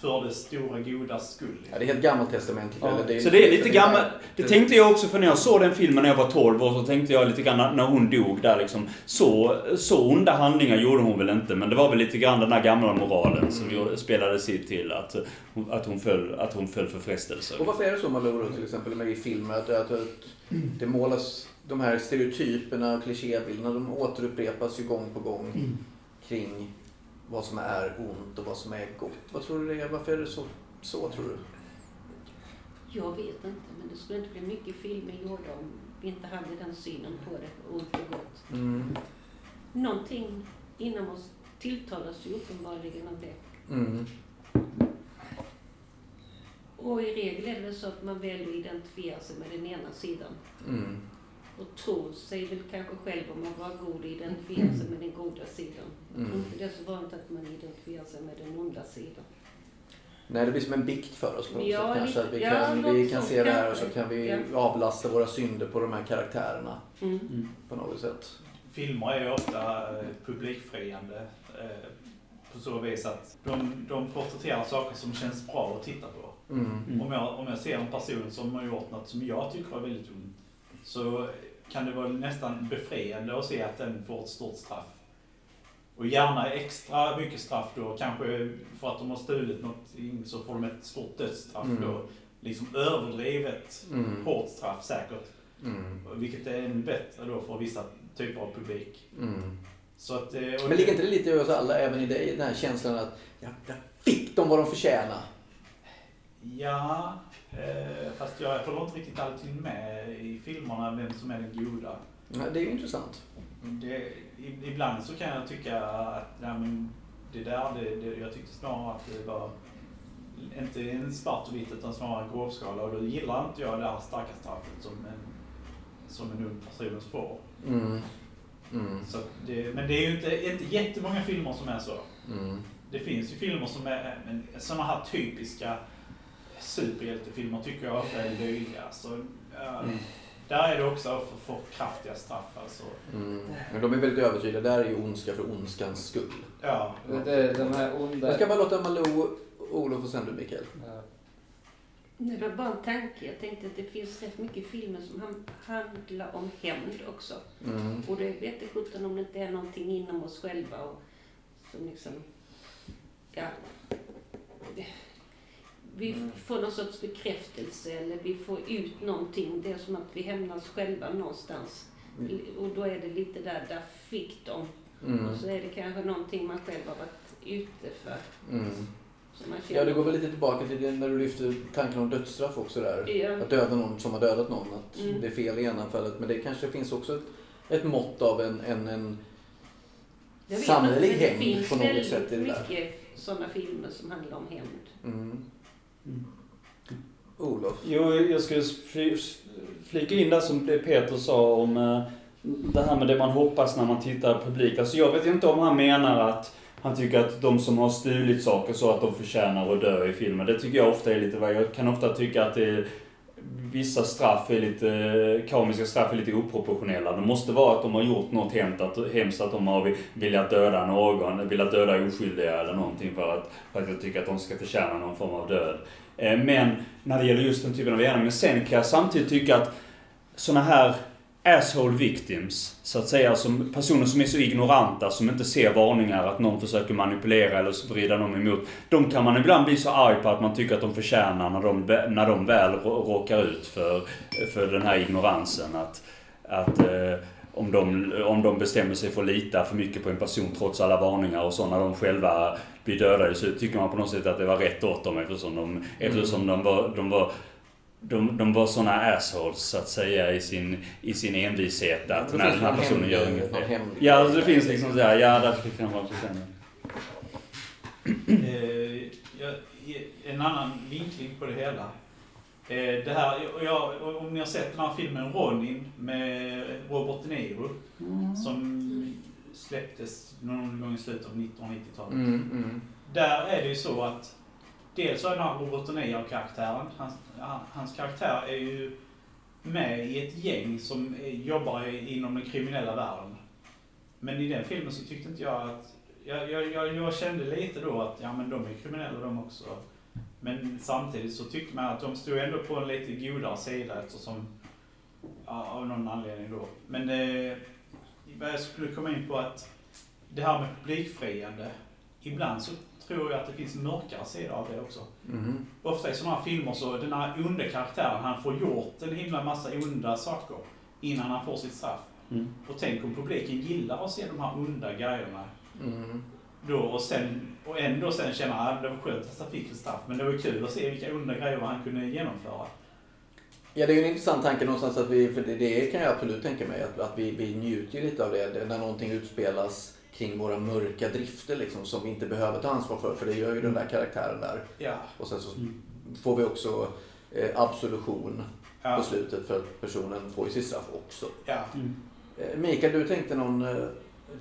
S5: för det stora godas skull.
S1: Ja, det är helt gammaltestamentligt.
S2: Ja,
S1: eller
S2: så det är lite gammalt. Det tänkte jag också för när jag såg den filmen när jag var 12 år så tänkte jag lite grann när hon dog där liksom. Så, så onda handlingar gjorde hon väl inte men det var väl lite grann den där gamla moralen som
S1: Mm.
S2: spelade sitt till att, hon- att, hon föll, att hon föll för frestelser.
S1: Och varför är det så Malou till exempel med i filmer att, att, att det målas de här stereotyperna och klichébilderna de återupprepas ju gång på gång
S2: Mm.
S1: kring vad som är ont och vad som är gott. Vad tror du det är? Varför är det så, så tror du?
S4: Jag vet inte, men det skulle inte bli mycket filmer gjorda om vi inte hade den synen på det, ont och gott.
S1: Mm.
S4: Någonting inom oss tilltalas ju uppenbarligen av det.
S1: Mm.
S4: Och i regel är det väl så att man väljer att identifiera sig med den ena sidan.
S1: Mm.
S4: Och tror sig väl kanske själv om man var god och identifiera sig med den goda sidan. Jag tror
S1: Mm.
S4: inte det är så vanligt att man identifierar sig med den onda sidan.
S1: Nej, det blir som en bikt för oss på något
S4: Ja,
S1: sätt kanske. Att vi
S4: ja,
S1: kan, vi kan se det här och så kan vi
S4: Ja.
S1: avlasta våra synder på de här karaktärerna
S4: Mm.
S2: Mm.
S1: på något sätt.
S5: Filmer är ju ofta eh, publikfriande eh, på så vis att de, de porträtterar saker som känns bra att titta på.
S1: Mm.
S2: Mm.
S5: Om, jag, om jag ser en person som har gjort något som jag tycker är väldigt ont så kan det vara nästan befriande att se att den får ett stort straff. Och gärna extra mycket straff då, kanske för att de har stulit något så får de ett stort dödsstraff
S1: Mm.
S5: då. Liksom överdrivet
S1: Mm.
S5: hårt straff säkert.
S1: Mm.
S5: Vilket är ännu bättre då för vissa typer av publik.
S1: Mm.
S5: Att, eh,
S1: Men ligger inte det lite i oss alla, även i dig, den här känslan att ja, där fick de vad de förtjänar?
S5: Ja, eh, fast jag håller inte riktigt alltid med i filmerna vem som är den goda.
S1: Ja, det är ju intressant.
S5: Det, ibland så kan jag tycka att ja, men det där, det, det, jag tyckte snarare att det var inte en svart och vitt utan snarare en gråskala och då gillar inte jag det här starka straffet som en, som en ung person får.
S1: Mm. Mm.
S5: Så det, men det är ju inte, inte jättemånga filmer som är så.
S1: Mm.
S5: Det finns ju filmer som är, sådana här typiska superhjältefilmer tycker jag ofta är löjliga. Så, ja,
S1: Mm.
S5: Där är det också för, för kraftiga straff alltså.
S1: Mm. Men de är väldigt övertydliga. Där är ju ondska för ondskans skull.
S5: Ja,
S3: Det är de här onda...
S1: Jag ska bara låta Malou, Olof och sen du Mikael.
S3: Ja.
S4: Nej, det var bara en tanke. Jag tänkte att det finns rätt mycket filmer som han- handlar om hämnd också.
S1: Mm.
S4: Och det vet jag sjutton om det inte är någonting inom oss själva och som liksom, ja. Vi
S3: Mm.
S4: får någon sorts bekräftelse eller vi får ut någonting. Det är som att vi hämnas själva någonstans.
S1: Mm.
S4: Och då är det lite där, där fick de.
S1: Mm.
S4: Och så är det kanske någonting man själv har varit ute för.
S1: Mm. Ja, det går väl lite tillbaka till det när du lyfter tanken om dödsstraff också där.
S4: Ja.
S1: Att döda någon som har dödat någon. Att
S4: Mm.
S1: det är fel i ena fallet. Men det kanske finns också ett, ett mått av en, en, en samhällelig hämnd
S4: finns
S1: på något
S4: väldigt
S1: sätt i det där.
S4: mycket sådana filmer som handlar om hämnd.
S1: Mm.
S2: Mm.
S1: Olof?
S2: Jo, jag skulle flika in där som det Peter sa om eh, det här med det man hoppas när man tittar på publik. Alltså jag vet inte om han menar att han tycker att de som har stulit saker så att de förtjänar att dö i filmen. Det tycker jag ofta är lite, jag kan ofta tycka att det är, vissa straff är lite, komiska straff är lite oproportionella. Det måste vara att de har gjort något hemskt, att, hemskt att de har velat döda någon, velat döda oskyldiga eller någonting för att, för att jag tycker att de ska förtjäna någon form av död. Eh, men när det gäller just den typen av gärning, Men sen kan jag samtidigt tycka att sådana här asshole victims, så att säga, som personer som är så ignoranta, som inte ser varningar att någon försöker manipulera eller vrida dem emot. De kan man ibland bli så arg på att man tycker att de förtjänar när de, när de väl rå- råkar ut för, för den här ignoransen. Att, att eh, om, de, om de bestämmer sig för att lita för mycket på en person trots alla varningar och så när de själva blir dödade så tycker man på något sätt att det var rätt åt dem eftersom de, eftersom de var, de var de, de var såna assholes så att säga i sin, i sin envishet att när den här personen gör inget fel. Ja, alltså det finns liksom såhär, ja där fick han vara förtjänad.
S5: Eh, en annan vinkling på det hela. Eh, det här, jag, om ni har sett den här filmen Ronin med Robert De Niro som släpptes någon gång i slutet av 1990-talet.
S1: Mm, mm.
S5: Där är det ju så att dels så är den här Robert De Niro-karaktären, hans, hans karaktär är ju med i ett gäng som jobbar inom den kriminella världen. Men i den filmen så tyckte inte jag att, jag, jag, jag, jag kände lite då att ja men de är kriminella de också. Men samtidigt så tyckte man att de stod ändå på en lite godare sida eftersom, ja, av någon anledning då. Men eh, vad jag skulle komma in på att det här med publikfriande, ibland så tror jag att det finns mörkare sida av det också.
S1: Mm.
S5: Ofta i sådana här filmer så, den här onda karaktären, han får gjort en himla massa onda saker innan han får sitt straff.
S2: Mm.
S5: Och tänk om publiken gillar att se de här onda grejerna.
S1: Mm.
S5: Då och, sen, och ändå sen känna att det var skönt att han fick ett straff, men det var kul att se vilka onda grejer han kunde genomföra.
S1: Ja, det är ju en intressant tanke någonstans att vi, för det, kan jag absolut tänka mig, att, att vi, vi njuter ju lite av det, det när någonting utspelas kring våra mörka drifter liksom, som vi inte behöver ta ansvar för, för det gör ju den där karaktären där.
S5: Ja.
S1: Och sen så
S2: Mm.
S1: får vi också eh, absolution på
S5: Ja.
S1: slutet för att personen får ju sitt straff också.
S5: ja.
S2: Mm.
S1: Eh, Mikael, du tänkte någon eh,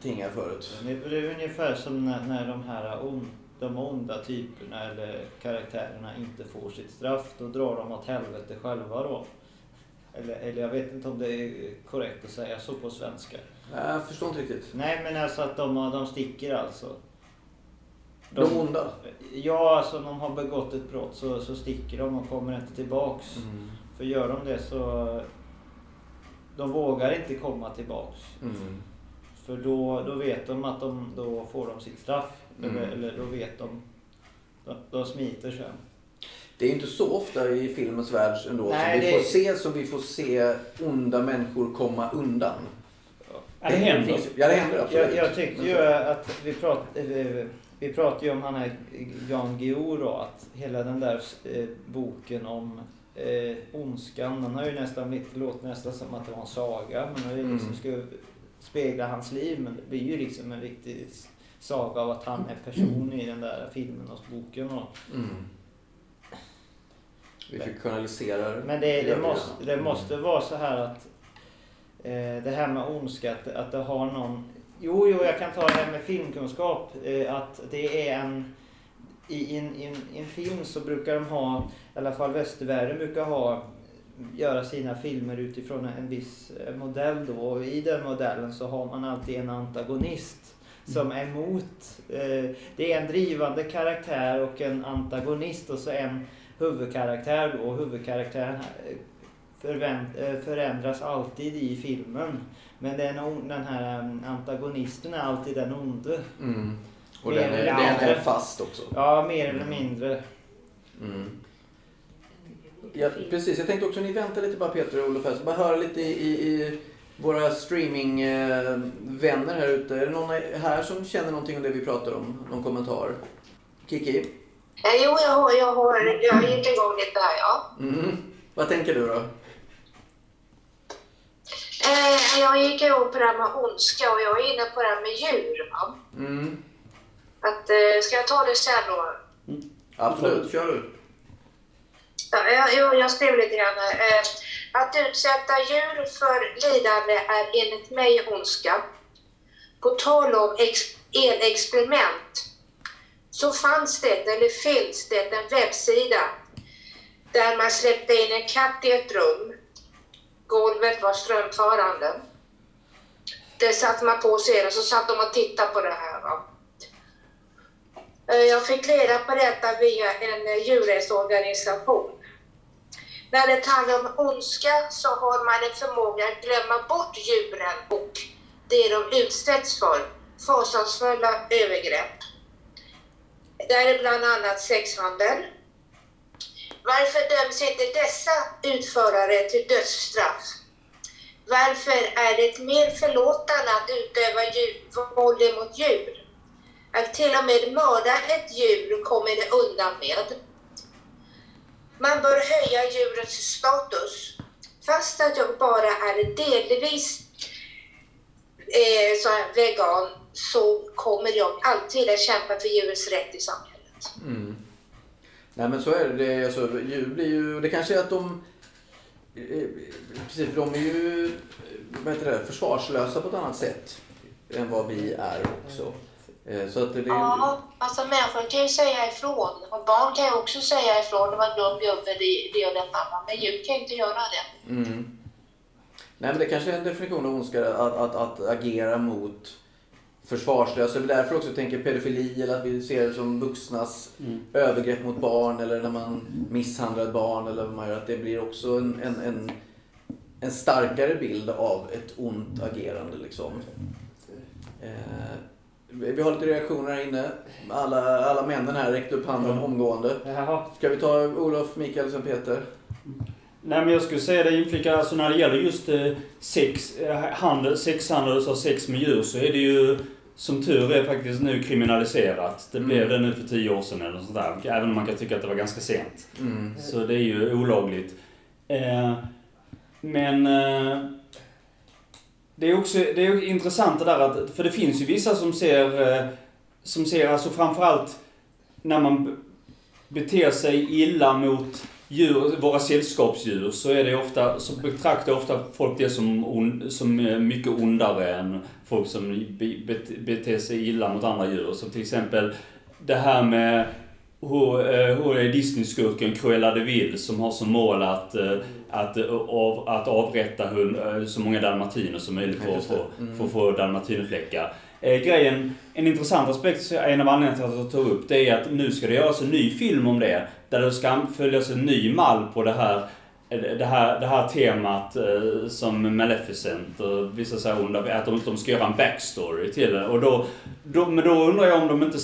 S1: ting här förut.
S3: Det är ungefär som när, när de här on, de onda typerna eller karaktärerna inte får sitt straff. Då drar de åt helvete själva då. Eller, eller jag vet inte om det är korrekt att säga så på svenska.
S1: Jag förstår inte riktigt.
S3: Nej men alltså att de, de sticker alltså.
S1: De onda?
S3: Ja, alltså de har begått ett brott så, så sticker de och kommer inte tillbaks.
S1: Mm.
S3: För gör de det så... De vågar inte komma tillbaks.
S1: Mm.
S3: För då, då vet de att de, då får de sitt straff.
S1: Mm.
S3: Eller, eller då vet de. De, de smiter sen.
S1: Det är inte så ofta i filmens värld ändå
S3: Nej,
S1: som vi
S3: det-
S1: får se som vi får se onda människor komma undan.
S2: Ja, det händer.
S1: finns- Ja, det händer absolut.
S3: Jag, jag tyckte ju att vi pratade, vi pratade ju om han här Jan Guillou då, att hela den där eh, boken om eh, ondskan, den har ju nästan det låter nästan som att det var en saga, men det är liksom
S1: Mm.
S3: skulle spegla hans liv, men det blir ju liksom en riktig saga av att han är person i den där filmen och boken. Och,
S1: Mm. Vi fiktionaliserar.
S3: Men det,
S1: gör
S3: det,
S1: vi
S3: måste, det måste vara så här att det här med ondska, att, att det har någon... Jo, jo, jag kan ta det här med filmkunskap. Eh, att det är en... I en, i, en, I en film så brukar de ha, i alla fall västvärlden brukar ha, göra sina filmer utifrån en viss eh, modell då. Och i den modellen så har man alltid en antagonist som är emot. Eh, det är en drivande karaktär och en antagonist och så en huvudkaraktär då. Och huvudkaraktären eh, eh, förändras alltid i filmen. Men den, den här eh, antagonisten är alltid den onde.
S1: Mm. Och
S3: Mer
S1: den är, den är fast också.
S3: Ja, mer eller mindre.
S1: Mm. Ja, precis. Jag tänkte också ni väntar lite bara Peter och Olof här, så bara höra lite i, i, våra streamingvänner här ute. Är det någon här som känner någonting om det vi pratar om? Någon kommentar? Kiki?
S7: Eh, Jo, jag har, jag har, jag gick igång lite här, ja.
S1: Mm. Vad tänker du då?
S7: Eh, jag gick igång på det här med ondska och jag är inne på det här med djur. Va?
S1: Mm.
S7: Att, eh, ska jag ta det sen då?
S1: Absolut, kör du.
S7: Ja, jag, jag, jag skrev lite grann. Eh, att utsätta djur för lidande är enligt mig ondska. På tal om ex- elexperiment så fanns det, eller finns det, en webbsida där man släppte in en katt i ett rum. Golvet var strömförande. Det satte man på sig och så satt de och tittade på det här. Va? Eh, jag fick reda på detta via en djurrättsorganisation. När det handlar om ondska så har man en förmåga att glömma bort djuren och det de utsätts för. Fasansfulla övergrepp. Där är bland annat sexhandel. Varför döms inte dessa utförare till dödsstraff? Varför är det mer förlåtande att utöva djur, våld mot djur? Att till och med mörda ett djur kommer det undan med. Man bör höja djurets status. Fast att jag bara är delvis eh, så här vegan så kommer jag alltid att kämpa för djurets rätt i samhället.
S1: Mm. Nej men så är det. det alltså, djur blir ju... Det kanske är att de... eh, Precis, för de är ju vad heter det, försvarslösa på ett annat sätt än vad vi är också. Eh, Så att det, det,
S7: Ja, alltså människor kan ju säga ifrån och barn kan ju också säga ifrån. Det var dum gubbe, det, det och detta. Men djur kan ju inte göra det.
S1: Mm. Nej men det kanske är en definition av ondska att, att, att agera mot försvarslösa. Det är därför också tänker pedofili eller att vi ser det som vuxnas
S2: Mm.
S1: övergrepp mot barn eller när man misshandlar ett barn eller vad man gör. Att det blir också en, en, en, en starkare bild av ett ont agerande liksom. Eh, vi har lite reaktioner här inne. Alla, alla männen här räckte upp handen omgående.
S3: Jaha.
S1: Ska vi ta Olof, Mikael, sen Peter?
S2: Nej men jag skulle säga det inflika, alltså när det gäller just eh, sex, eh, handel, sexhandel och sex med djur så är det ju som tur är faktiskt nu kriminaliserat. Det
S1: Mm.
S2: blev det nu för tio år sedan eller sånt där. Även om man kan tycka att det var ganska sent.
S1: Mm.
S2: Så det är ju olagligt. Eh, men eh, det är också det är intressant det där att, för det finns ju vissa som ser, eh, som ser alltså framförallt när man beter sig illa mot djur, våra sällskapsdjur så är det ofta, så betraktar ofta folk det som, on, som eh, mycket ondare än folk som be, bet- beter sig illa mot andra djur. Som till exempel det här med hur, eh, hur är Disney-skurken Cruella de Vil som har som mål att, eh, att, av, att avrätta hund, så många dalmatiner som möjligt för att få,
S1: Mm.
S2: få dalmatinerfläckar. Eh, grejen, en intressant aspekt, en av anledningarna till att jag tog upp det är att nu ska det göras en ny film om det. Där det ska följas en ny mall på det här eh, det här, det här temat eh, som Maleficent och vissa så här onda, att de, de ska göra en backstory till det. Och då, då, men då undrar jag om de inte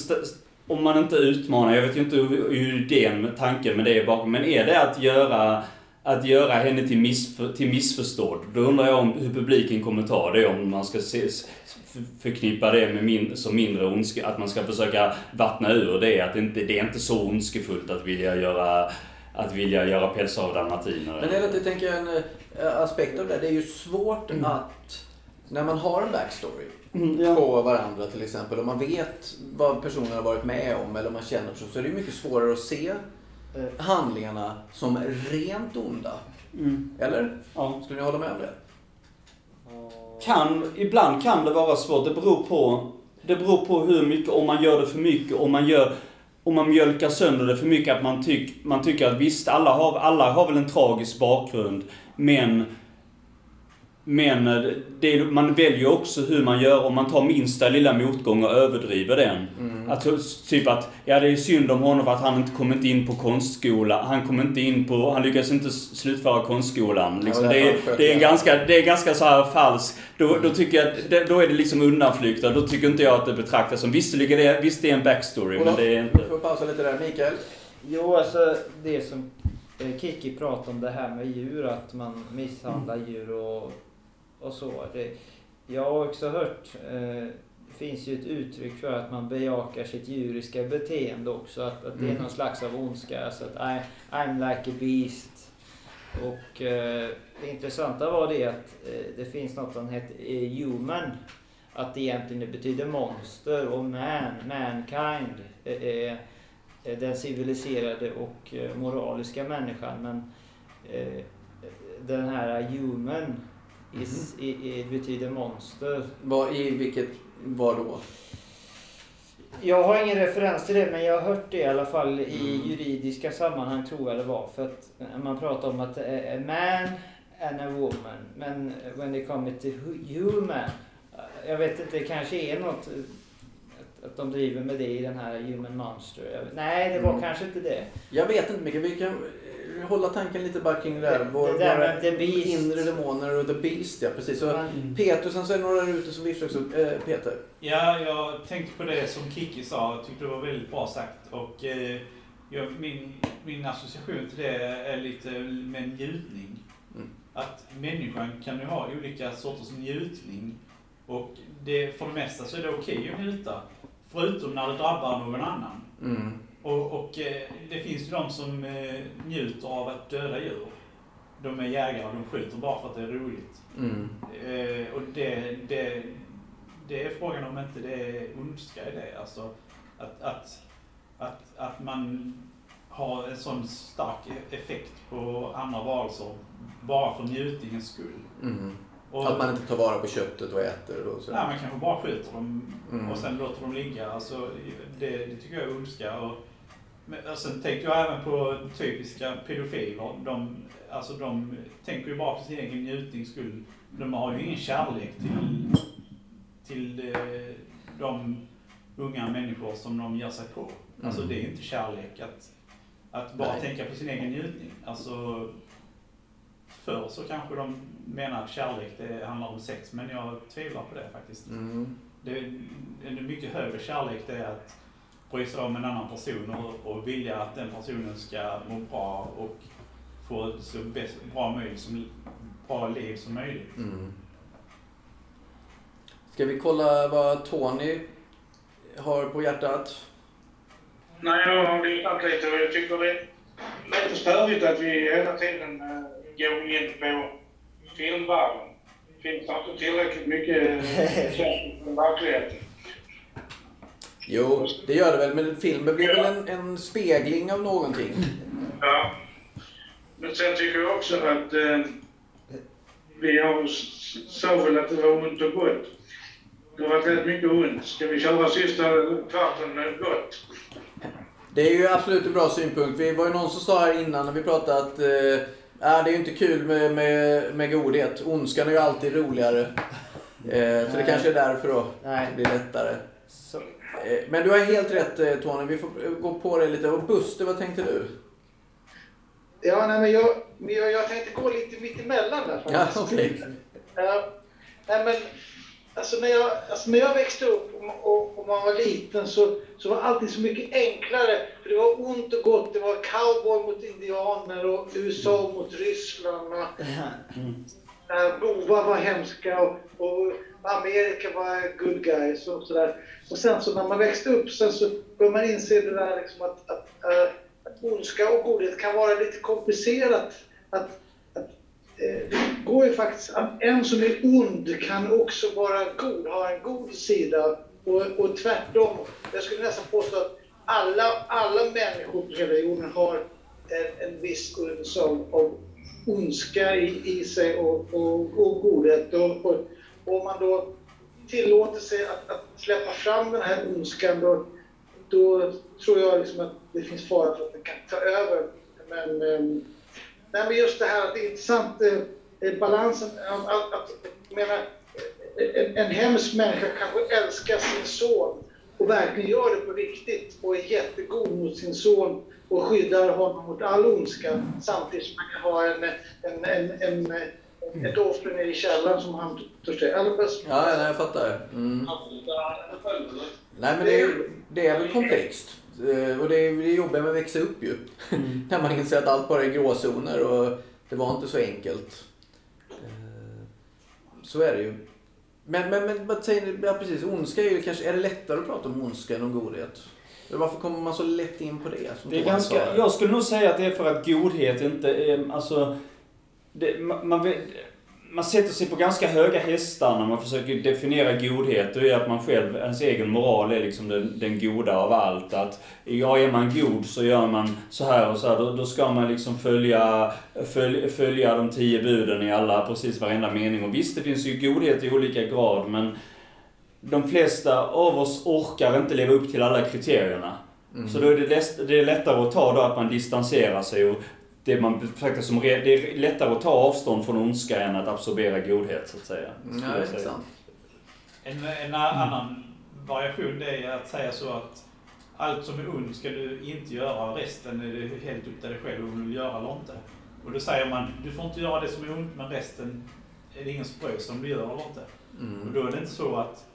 S2: om man inte utmanar, jag vet ju inte hur, hur idén med tanken med det är bakom, men är det att göra att göra henne till, missför, till missförstådd. Då undrar jag om hur publiken kommer ta det, om man ska se, f- förknippa det med min, som mindre ondska, att man ska försöka vattna ur det, att det inte det är inte så ondskefullt att vilja göra att vilja göra pälsar av dalmatiner.
S1: Men är det inte, tänker jag, en eh, aspekt av det. Det är ju svårt att, när man har en backstory
S2: Mm,
S1: på varandra till exempel och man vet vad personen har varit med om eller man känner så, så är det ju mycket svårare att se handlingarna som rent onda.
S2: Mm,
S1: Eller?
S2: ja.
S1: Skulle ni hålla med om det?
S2: Kan, ibland kan det vara svårt. Det beror på, det beror på hur mycket, om man gör det för mycket, om man gör om man mjölkar sönder det för mycket, att man, tyck, man tycker att visst, alla har, alla har väl en tragisk bakgrund, men men eh, det, man väljer också hur man gör om man tar minsta lilla motgång och överdriver den. Att, typ att, ja det är synd om honom för att han inte kom inte in på konstskola. Han kom inte in på, han lyckades inte slutföra konstskolan. Liksom.
S1: Ja,
S2: det, är, det är ganska, det är ganska så här falskt. Då, då tycker jag att, det, då är det liksom undanflykter. Då tycker inte jag att det betraktas som, visserligen är det, visst det är en backstory, men
S1: Olof,
S2: det är inte...
S1: Får jag pausa lite där. Mikael?
S3: Jo, alltså det som eh, Kiki pratade om det här med djur, att man misshandlar djur och, och så. Det, jag har också hört, eh, det finns ju ett uttryck för att man bejakar sitt djuriska beteende också. Att, att det är
S1: Mm.
S3: någon slags av ondska. Alltså att I, I'm like a beast. Och eh, det intressanta var det att eh, det finns något som heter eh, human. Att det egentligen betyder monster och man, mankind. eh, är eh, den civiliserade och eh, moraliska människan. Men eh, den här human is, i, i, betyder monster.
S1: Vad, I vilket, vad då?
S3: Jag har ingen referens till det men jag har hört det i alla fall i
S1: Mm.
S3: juridiska sammanhang tror jag det var. För att man pratar om att eh, a man and a woman. Men when it kommer till hu- human. eh, Jag vet inte, det kanske är något eh, att, de driver med det i den här human monster. Nej, det var
S1: Mm.
S3: kanske inte det.
S1: Jag vet inte mycket. Vi kan eh, hålla tanken lite bara kring det där.
S3: Det-
S1: Vår,
S3: det där
S1: våra
S3: the beast.
S1: inre demoner och the beast, ja precis. Så,
S3: Man-
S1: Peter, sen så är det några där ute som viftar också. Eh, Peter.
S5: Ja, jag tänkte på det som Kiki sa. Jag tyckte det var väldigt bra sagt. Och eh, jag, min, min association till det är lite med njutning.
S1: Mm.
S5: Att människan kan ju ha olika sorters njutning. Och det, för det mesta så är det okej att njuta. Förutom när det drabbar någon annan.
S1: Mm.
S5: Och, och eh, det finns ju de som eh, njuter av att döda djur. De är jägare, de skjuter bara för att det är roligt.
S1: Mm.
S5: Eh, och det, det, det är frågan om inte det är ondska i det. Alltså att, att, att, att man har en sån stark effekt på andra varelser bara för njutningens skull.
S1: Mm.
S5: Och,
S1: Att man inte tar vara på köttet och äter och så.
S5: Ja, man kanske bara skjuter dem
S1: Mm.
S5: och sen låter dem ligga. Alltså, det, det tycker jag är ondska. Och, men, och sen tänkte jag även på typiska pedofiler. De, alltså, de tänker ju bara på sin egen njutnings skull. De har ju ingen kärlek till, till eh, de unga människor som de ger sig på. Alltså
S1: Mm.
S5: det är inte kärlek att, att bara
S1: Nej.
S5: tänka på sin egen njutning. Alltså, förr så kanske de menar att kärlek det handlar om sex, men jag tvivlar på det faktiskt.
S1: Mm.
S5: Det är en mycket högre kärlek det är att bry sig om en annan person och, och vilja att den personen ska må bra och få ett så bäst, bra, möjligt som, bra liv som möjligt.
S1: Mm. Ska vi kolla vad Tony har på hjärtat?
S8: Nej, jag har lyssnat lite och jag tycker det är lite störigt att vi hela tiden eh, går in på filmvärlden. Det finns inte tillräckligt mycket känsla från verkligheten.
S1: Jo, det gör det väl. Men filmen blir väl en, en spegling av någonting?
S8: Ja. Men sen tycker jag också att eh, vi har s- sa väl att det var ont och gott. Det har varit rätt mycket ont. Ska vi köra sista kvarten med gott?
S1: Det är ju absolut en bra synpunkt. Vi var ju någon som sa här innan när vi pratade att eh, äh, det är ju inte kul med, med, med godhet. Ondskan är ju alltid roligare. Eh, så det kanske är därför då.
S3: Nej.
S1: Det blir lättare.
S3: Så,
S1: Eh, men du har helt rätt eh, Tony. Vi får eh, gå på det lite. Och Buster, vad tänkte du?
S6: Ja, nej, men jag, jag, jag tänkte gå lite mitt emellan där
S1: Ja,
S6: faktiskt. Ja, nej, men alltså när jag, alltså när jag växte upp och, och, man var liten så, så var allting så mycket enklare. För det var ont och gott. Det var cowboy mot indianer och USA mot Ryssland. Och, äh, bovar var hemska och, och Amerika var good guys och sådär. Och sen så när man växte upp sen så började man inse det där liksom att, att, eh, att ondska och godhet kan vara lite komplicerat. Att, att, eh, det går ju faktiskt att en som är ond kan också vara god, ha en god sida. Och, och tvärtom. Jag skulle nästan påstå att alla, alla människor på hela jorden har en, en viss uns av, av ondska i, i sig och, och, och godhet. Och, och om man då tillåter sig att, att släppa fram den här ondskan då, då tror jag liksom att det finns fara för att den kan ta över. Men, eh, nej, men just det här att det är intressant, eh, eh balansen, att, att, att menar, eh, en, en hemsk människa kanske älskar sin son och verkligen gör det på riktigt och är jättegod mot sin son och skyddar honom mot all ondska samtidigt som man kan ha en, en, en, en, en ett offer nere i källaren som han törs
S1: Ja, nej, jag fattar. Mm. Nej, men det är, det är väl komplext. Eh, Och det är det jobbiga med att växa upp ju.
S2: Mm.
S1: När man inser att allt bara är gråzoner och det var inte så enkelt. Eh, Så är det ju. Men, men, men vad säger ni? Ja, precis. Ondska är ju kanske... Är det lättare att prata om ondska än om godhet? Varför kommer man så lätt in på det? Som
S2: Det är ganska, jag skulle nog säga att det är för att godhet inte är, alltså, det, man, man, man sätter sig på ganska höga hästar när man försöker definiera godhet. Det är att man själv, ens egen moral är liksom den, den goda av allt. Att, ja, är man god så gör man så här och så här. Då, då ska man liksom följa, följa, följa de tio buden i alla, precis varenda mening. Och visst, det finns ju godhet i olika grad, men de flesta av oss orkar inte leva upp till alla kriterierna.
S1: Mm.
S2: Så då är det, lätt, det är lättare att ta då att man distanserar sig och det man betraktar som det är lättare att ta avstånd från ondska än att absorbera godhet så att säga.
S1: Mm, Ja,
S2: jag säga.
S1: intressant.
S5: En, en annan variation det är att säga så att allt som är ont ska du inte göra, resten är det helt upp till dig själv om du vill göra eller inte. Och då säger man, du får inte göra det som är ont, men resten är det ingen som bryr sig om du gör eller inte. Och
S1: Mm.
S5: då är det inte så att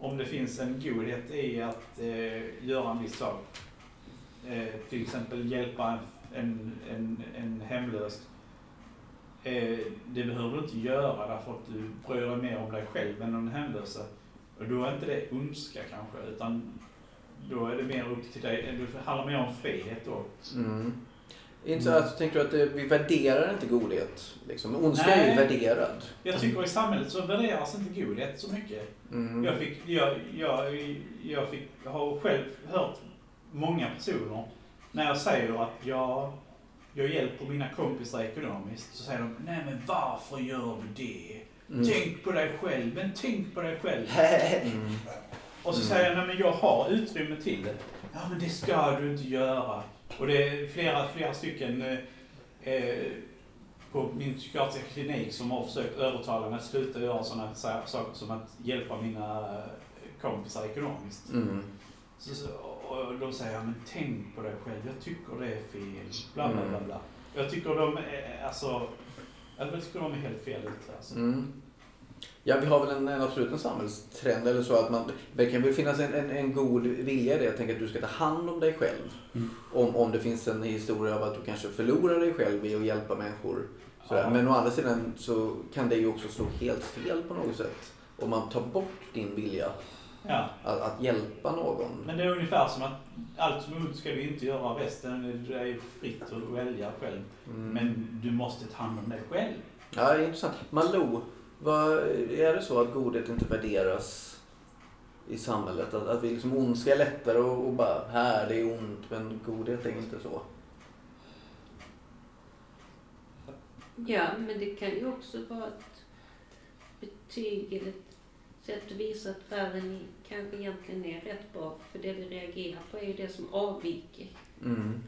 S5: om det finns en godhet i att eh, göra en viss sak, eh, till exempel hjälpa en, en, en, en hemlös, eh, det behöver du inte göra därför att du bryr dig mer om dig själv än om den hemlösa. Och då är inte det ondska kanske, utan då är det mer upp till dig, det handlar mer om frihet då.
S1: Mm. Inte så att, tänker du att vi värderar inte godhet? Liksom. Ondska är ju
S5: Nej.
S1: värderad.
S5: Jag tycker i samhället så värderas inte godhet så mycket.
S1: Mm.
S5: Jag, fick, jag, jag, jag fick, har själv hört många personer när jag säger att jag, jag hjälper mina kompisar ekonomiskt så säger de Nej men varför gör du det?
S1: Mm.
S5: Tänk på dig själv, men tänk på dig själv.
S1: Mm.
S5: Och så säger jag Nej men jag har utrymme till det. Ja men det ska du inte göra. Och det är flera, flera stycken eh, eh, på min psykiatriska klinik som har försökt övertala mig att sluta göra sådana saker som att hjälpa mina eh, kompisar ekonomiskt.
S1: Mm.
S5: Så, så, och de säger, men tänk på dig själv, jag tycker det är fel, bla bla bla.
S1: Mm.
S5: bla. Jag tycker de är, alltså, jag tycker de är helt fel ute alltså.
S1: Mm. Ja, vi har väl en, en absolut en samhällstrend eller så att man, det kan väl finnas en, en, en god vilja i det. Jag tänker att du ska ta hand om dig själv.
S2: Mm.
S1: Om, om det finns en historia av att du kanske förlorar dig själv i att hjälpa människor.
S5: Ja.
S1: Men å andra sidan så kan det ju också slå helt fel på något sätt. Om man tar bort din vilja
S5: Ja,
S1: att, att hjälpa någon.
S5: men det är ungefär som att allt som är ont ska du inte göra, resten är ju fritt att välja själv.
S1: Mm.
S5: Men du måste ta hand om dig själv.
S1: Ja, det är intressant. Malou, vad, är det så att godhet inte värderas i samhället? Att, att vi liksom ondska är lättare och, och bara, här det är ont, men godhet är inte så.
S4: Ja, men det kan ju också vara ett betyg eller ett sätt att visa att världen i- kanske egentligen är rätt bra. För det vi reagerar på är ju det som avviker
S1: Mm.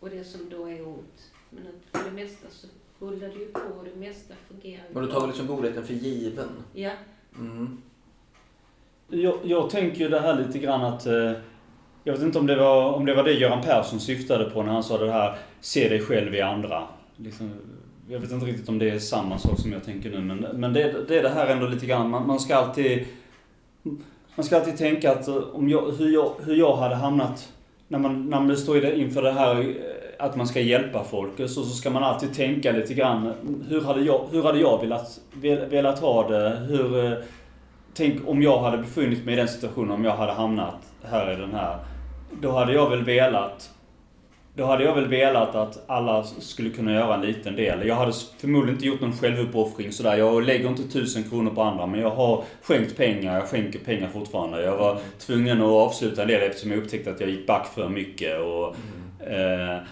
S4: och det som då är ont. Men att för det mesta så rullar det ju på och det mesta fungerar ju
S1: Men du tar väl liksom godheten för given?
S4: Ja,
S1: Mm.
S2: Jag, jag tänker ju det här lite grann att... Eh, jag vet inte om det, var, om det var det Göran Persson syftade på när han sa det här Se dig själv i andra. Liksom, jag vet inte riktigt om det är samma sak som jag tänker nu, men, men det, det är det här ändå lite grann. Man, man ska alltid... Man ska alltid tänka att eh, om jag, hur, jag, hur jag hade hamnat när man, när man står inför det här eh, att man ska hjälpa folk eh, så, så ska man alltid tänka lite grann. Hur hade jag, hur hade jag velat, velat ha det? Hur, tänk om jag hade befunnit mig i den situationen, om jag hade hamnat här i den här. Då hade jag väl velat då hade jag väl velat att alla skulle kunna göra en liten del. Jag hade förmodligen inte gjort någon självuppoffring sådär. Jag lägger inte tusen kronor på andra, men jag har skänkt pengar. Jag skänker pengar fortfarande. Jag var tvungen att avsluta en del eftersom jag upptäckte att jag gick back för mycket. Och, mm. eh,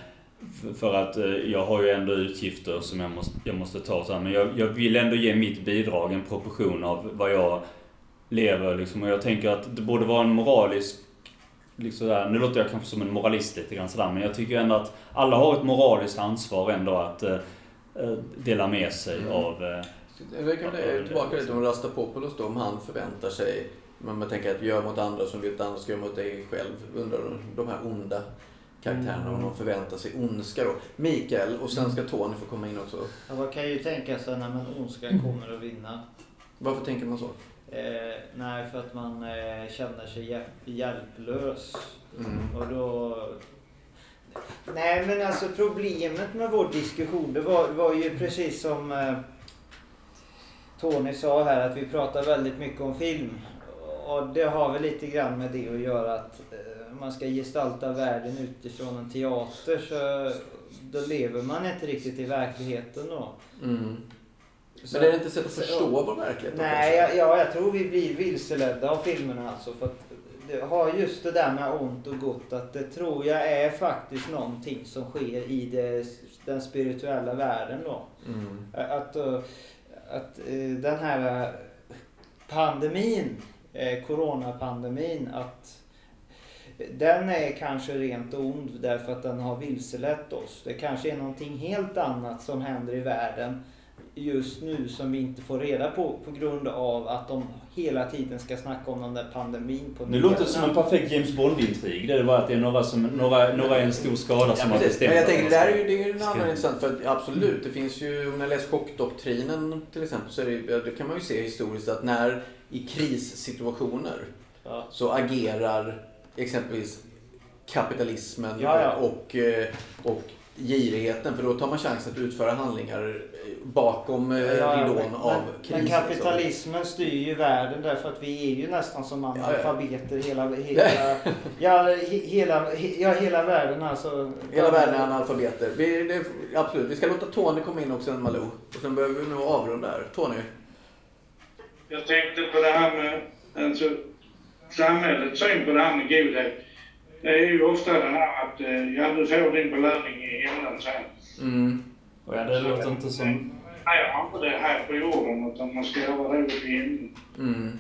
S2: för att eh, jag har ju ändå utgifter som jag måste, jag måste ta. såhär. Men jag, jag vill ändå ge mitt bidrag en proportion av vad jag lever. Liksom. Och jag tänker att det borde vara en moralisk liksom där, nu låter jag kanske som en moralist lite grann sådär, men jag tycker ändå att alla har ett moraliskt ansvar ändå att eh, eh dela med sig mm. av... Eh,
S1: jag kan bli tillbaka lite om Rastapopoulos då, om han förväntar sig, men man tänker att gör mot andra som vill att andra ska göra mot dig själv. Undrar de här onda karaktärerna, om de förväntar sig ondska då. Mikael, och sen ska Tony få komma in också.
S3: Ja, man kan ju tänka sig när man ondskan kommer att vinna.
S1: Varför tänker man så?
S3: Eh, nej, för att man eh, känner sig hjälplös. Mm. Och då... Nej, men alltså problemet med vår diskussion, det var, var ju precis som eh, Tony sa här, att vi pratar väldigt mycket om film. Och det har väl lite grann med det att göra att eh, man ska gestalta världen utifrån en teater så då lever man inte riktigt i verkligheten då. Mm.
S1: Men är det inte sätt att förstå vår verklighet?
S3: Nej, jag, ja, jag tror vi blir vilseledda av filmerna alltså. För att det har just det där med ont och gott att det tror jag är faktiskt någonting som sker i det, den spirituella världen då. Mm. Att, eh, att eh, den här pandemin, eh, coronapandemin, att den är kanske rent ond därför att den har vilselett oss. Det kanske är någonting helt annat som händer i världen just nu som vi inte får reda på på grund av att de hela tiden ska snacka om den där pandemin. På
S2: det låter som en perfekt James Bond-intrig. Det är bara att det är några, som, några, några en stor skada ja, som har bestämt.
S1: Men jag tänker, det där är ju, det är ju en annan intressant. För att, absolut, det finns ju, om jag läser chockdoktrinen till exempel, så är det, det kan man ju se historiskt att när i krissituationer ja. så agerar exempelvis kapitalismen ja, ja. Och, eh, och girigheten för då tar man chansen att utföra handlingar bakom eh, ja, ridån men, av kris.
S3: Men kapitalismen styr ju världen därför att vi är ju nästan som analfabeter hela, hela, ja, hela, ja, hela världen alltså.
S1: Hela världen är analfabeter. Vi, det, absolut, vi ska låta Tony komma in också, en Malou. Och sen behöver vi nog avrunda här. Tony?
S8: Jag tänkte på det här med alltså, samhällets syn på det här med godhet. Det är ju ofta det här att eh, ja, du får din belöning i himlen sen. Mm.
S2: Och ja, det låter inte som...
S8: Nej, jag har inte det här på jorden utan man ska göra det uppe i himlen. Mm.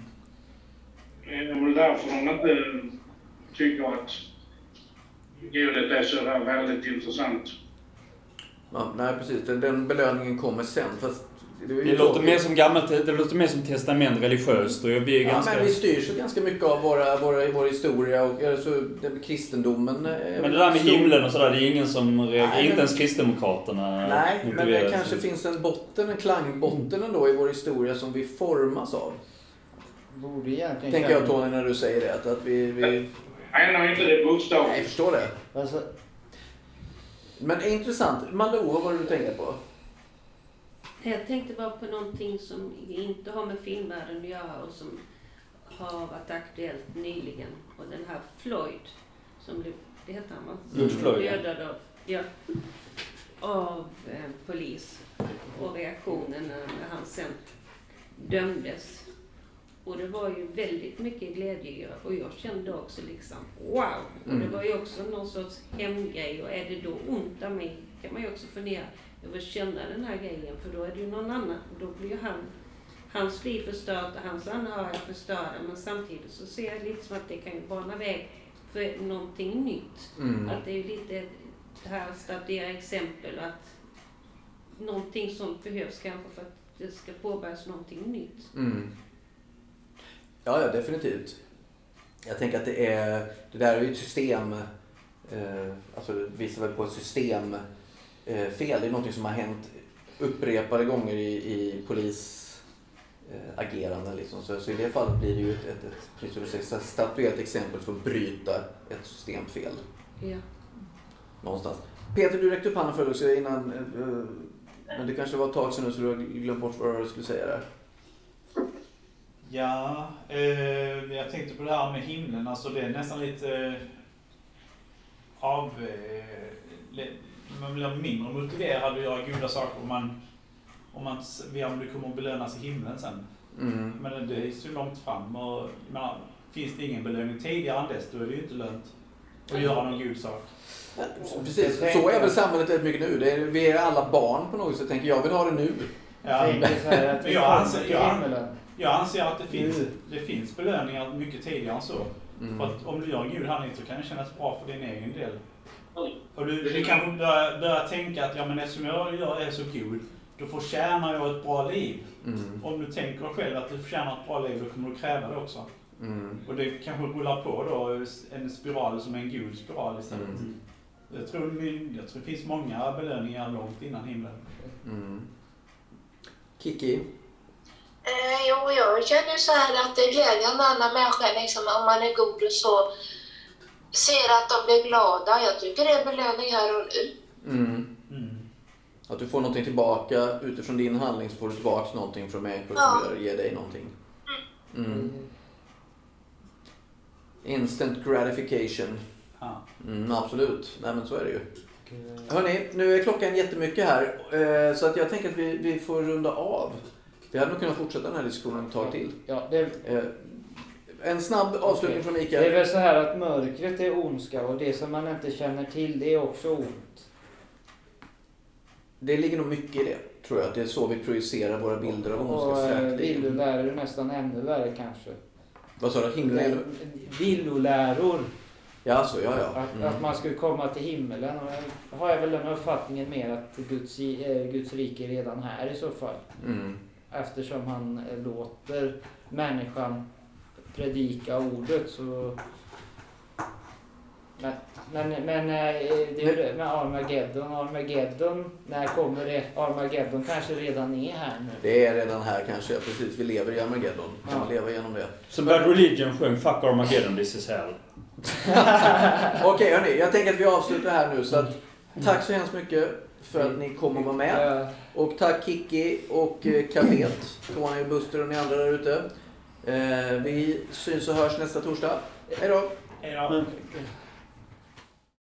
S8: Det är väl därför de inte tycker att godhet är så där väldigt intressant.
S1: Ja, nej, precis. Den belöningen kommer sen. Fast
S2: det, det låter, mer som gammalt, det låter mer som testament religiöst. Och jag blir
S1: ja, ganska... men vi styrs ju ganska mycket av våra, våra, vår historia och alltså, kristendomen.
S2: Men det där med himlen och sådär, det är ingen som reagerar. Nej, inte ens Kristdemokraterna
S1: Nej, men det kanske finns en botten, en klangbotten ändå i vår historia som vi formas av.
S3: Borde egentligen
S1: Tänker jag Tony när du säger det. Att, att vi... vi...
S8: Jag menar inte det bokstavligt.
S1: Nej, jag förstår det. Alltså... Men intressant. Malou, vad var det du tänkte på?
S4: Jag tänkte bara på någonting som inte har med filmvärlden att göra och som har varit aktuellt nyligen. Och den här Floyd, som blev, det heter han va?
S2: George Floyd,
S4: dödad av, ja, av eh, polis. Och reaktionen när, när han sen dömdes. Och det var ju väldigt mycket glädje och jag kände också liksom wow! Och det mm. var ju också någon sorts hemgrej och är det då ont av mig kan man ju också fundera jag vill känna den här grejen för då är det ju någon annan. Då blir ju han, hans liv förstört och hans anhöriga förstörda. Men samtidigt så ser jag lite som att det kan ju bana väg för någonting nytt. Mm. Att det är lite det här att statuera exempel att någonting sånt behövs kanske för att det ska påbörjas någonting nytt. Mm.
S1: Ja, ja, definitivt. Jag tänker att det är, det där är ju ett system, eh, alltså det visar väl på ett system eh, fel. Det är något som har hänt upprepade gånger i, i polis eh, agerande. Liksom. Så, så i det fallet blir det ju ett, ett, ett, precis som du säger, statuerat exempel för att bryta ett systemfel
S4: Ja.
S1: någonstans. Peter, du räckte upp handen förut också innan. eh, eh, Men det kanske var ett tag sedan nu så du har glömt bort vad du skulle säga där.
S5: Ja, eh, jag tänkte på det här med himlen. Alltså det är nästan lite eh, av... Eh, man blir mindre motiverad att göra goda saker om man, om man vet om du kommer att belönas i himlen sen.
S1: Mm.
S5: Men det är så långt fram och menar, finns det ingen belöning tidigare än dess då är det ju inte lönt att göra någon god sak.
S1: Precis, så är väl samhället väldigt mycket nu. Det är, vi är alla barn på något sätt. Tänker jag vill ha det nu.
S5: Ja,
S3: att vi
S5: jag anser, jag, jag anser att det finns,
S3: Nu.
S5: det finns belöningar mycket tidigare än så.
S1: Mm.
S5: För att om du gör en god handling så kan det kännas bra för din egen del. Och du, du kan börja, börja tänka att ja, men eftersom jag gör är så god, då förtjänar jag ett bra liv.
S1: Mm.
S5: Om du tänker själv att du förtjänar ett bra liv, då kommer du kräva det också.
S1: Mm.
S5: Och det kanske rullar på då en spiral som är en god spiral istället.
S1: Mm.
S5: Jag, tror, jag tror det finns många belöningar långt innan himlen.
S1: Mm. Kiki?
S7: Eh, jo, jag känner så här att det är glädjande när människor, liksom, om man är god och så, ser att de blir glada. Jag tycker det är belöning här och nu.
S1: Mm.
S5: Mm.
S1: Att du får någonting tillbaka utifrån din handling så får du tillbaka någonting från människor
S7: Ja.
S1: som gör, ger dig någonting. Mm. Instant gratification.
S5: Ja.
S1: Mm, absolut. Nej men så är det ju. Hörni, nu är klockan jättemycket här. eh, Så att jag tänker att vi, vi får runda av. Vi hade nog kunnat fortsätta den här diskussionen ett tag till.
S3: Ja, det,
S1: Eh, En snabb avslutning
S3: Okej.
S1: från
S3: det är
S1: Mikael.
S3: väl så här att mörkret är ondska och det som man inte känner till det är också ont.
S1: Det ligger nog mycket i det, tror jag. Att det är så vi projicerar våra bilder av ondska
S3: Och eh,
S1: säkerligen.
S3: villoläror är nästan ännu värre kanske.
S1: Vad sa du? Himlen?
S3: Villoläror.
S1: Ja, så ja, ja.
S3: Att,
S1: Mm.
S3: att man skulle komma till himmelen. Och jag har jag väl den uppfattningen mer att Guds, eh, Guds rike är redan här i så fall.
S1: Mm.
S3: Eftersom han eh, låter människan predika ordet så... Men, men, men eh, det är ju det med Armageddon. Armageddon, när kommer det? Armageddon kanske redan är här nu.
S1: Det är redan här kanske. Precis, vi lever i Armageddon. Kan
S3: Ja.
S1: man leva igenom det?
S2: Som Bad Religion sjöng Fuck Armageddon, this is hell.
S1: Okej hörni, jag tänker att vi avslutar här nu. Så att, tack så hemskt mycket för att ni kom och var med. Och tack Kiki och eh, Caféet, Tony, Buster och ni andra där ute. Eh, vi syns och hörs nästa torsdag. Hej då!
S5: Hej då.
S2: Men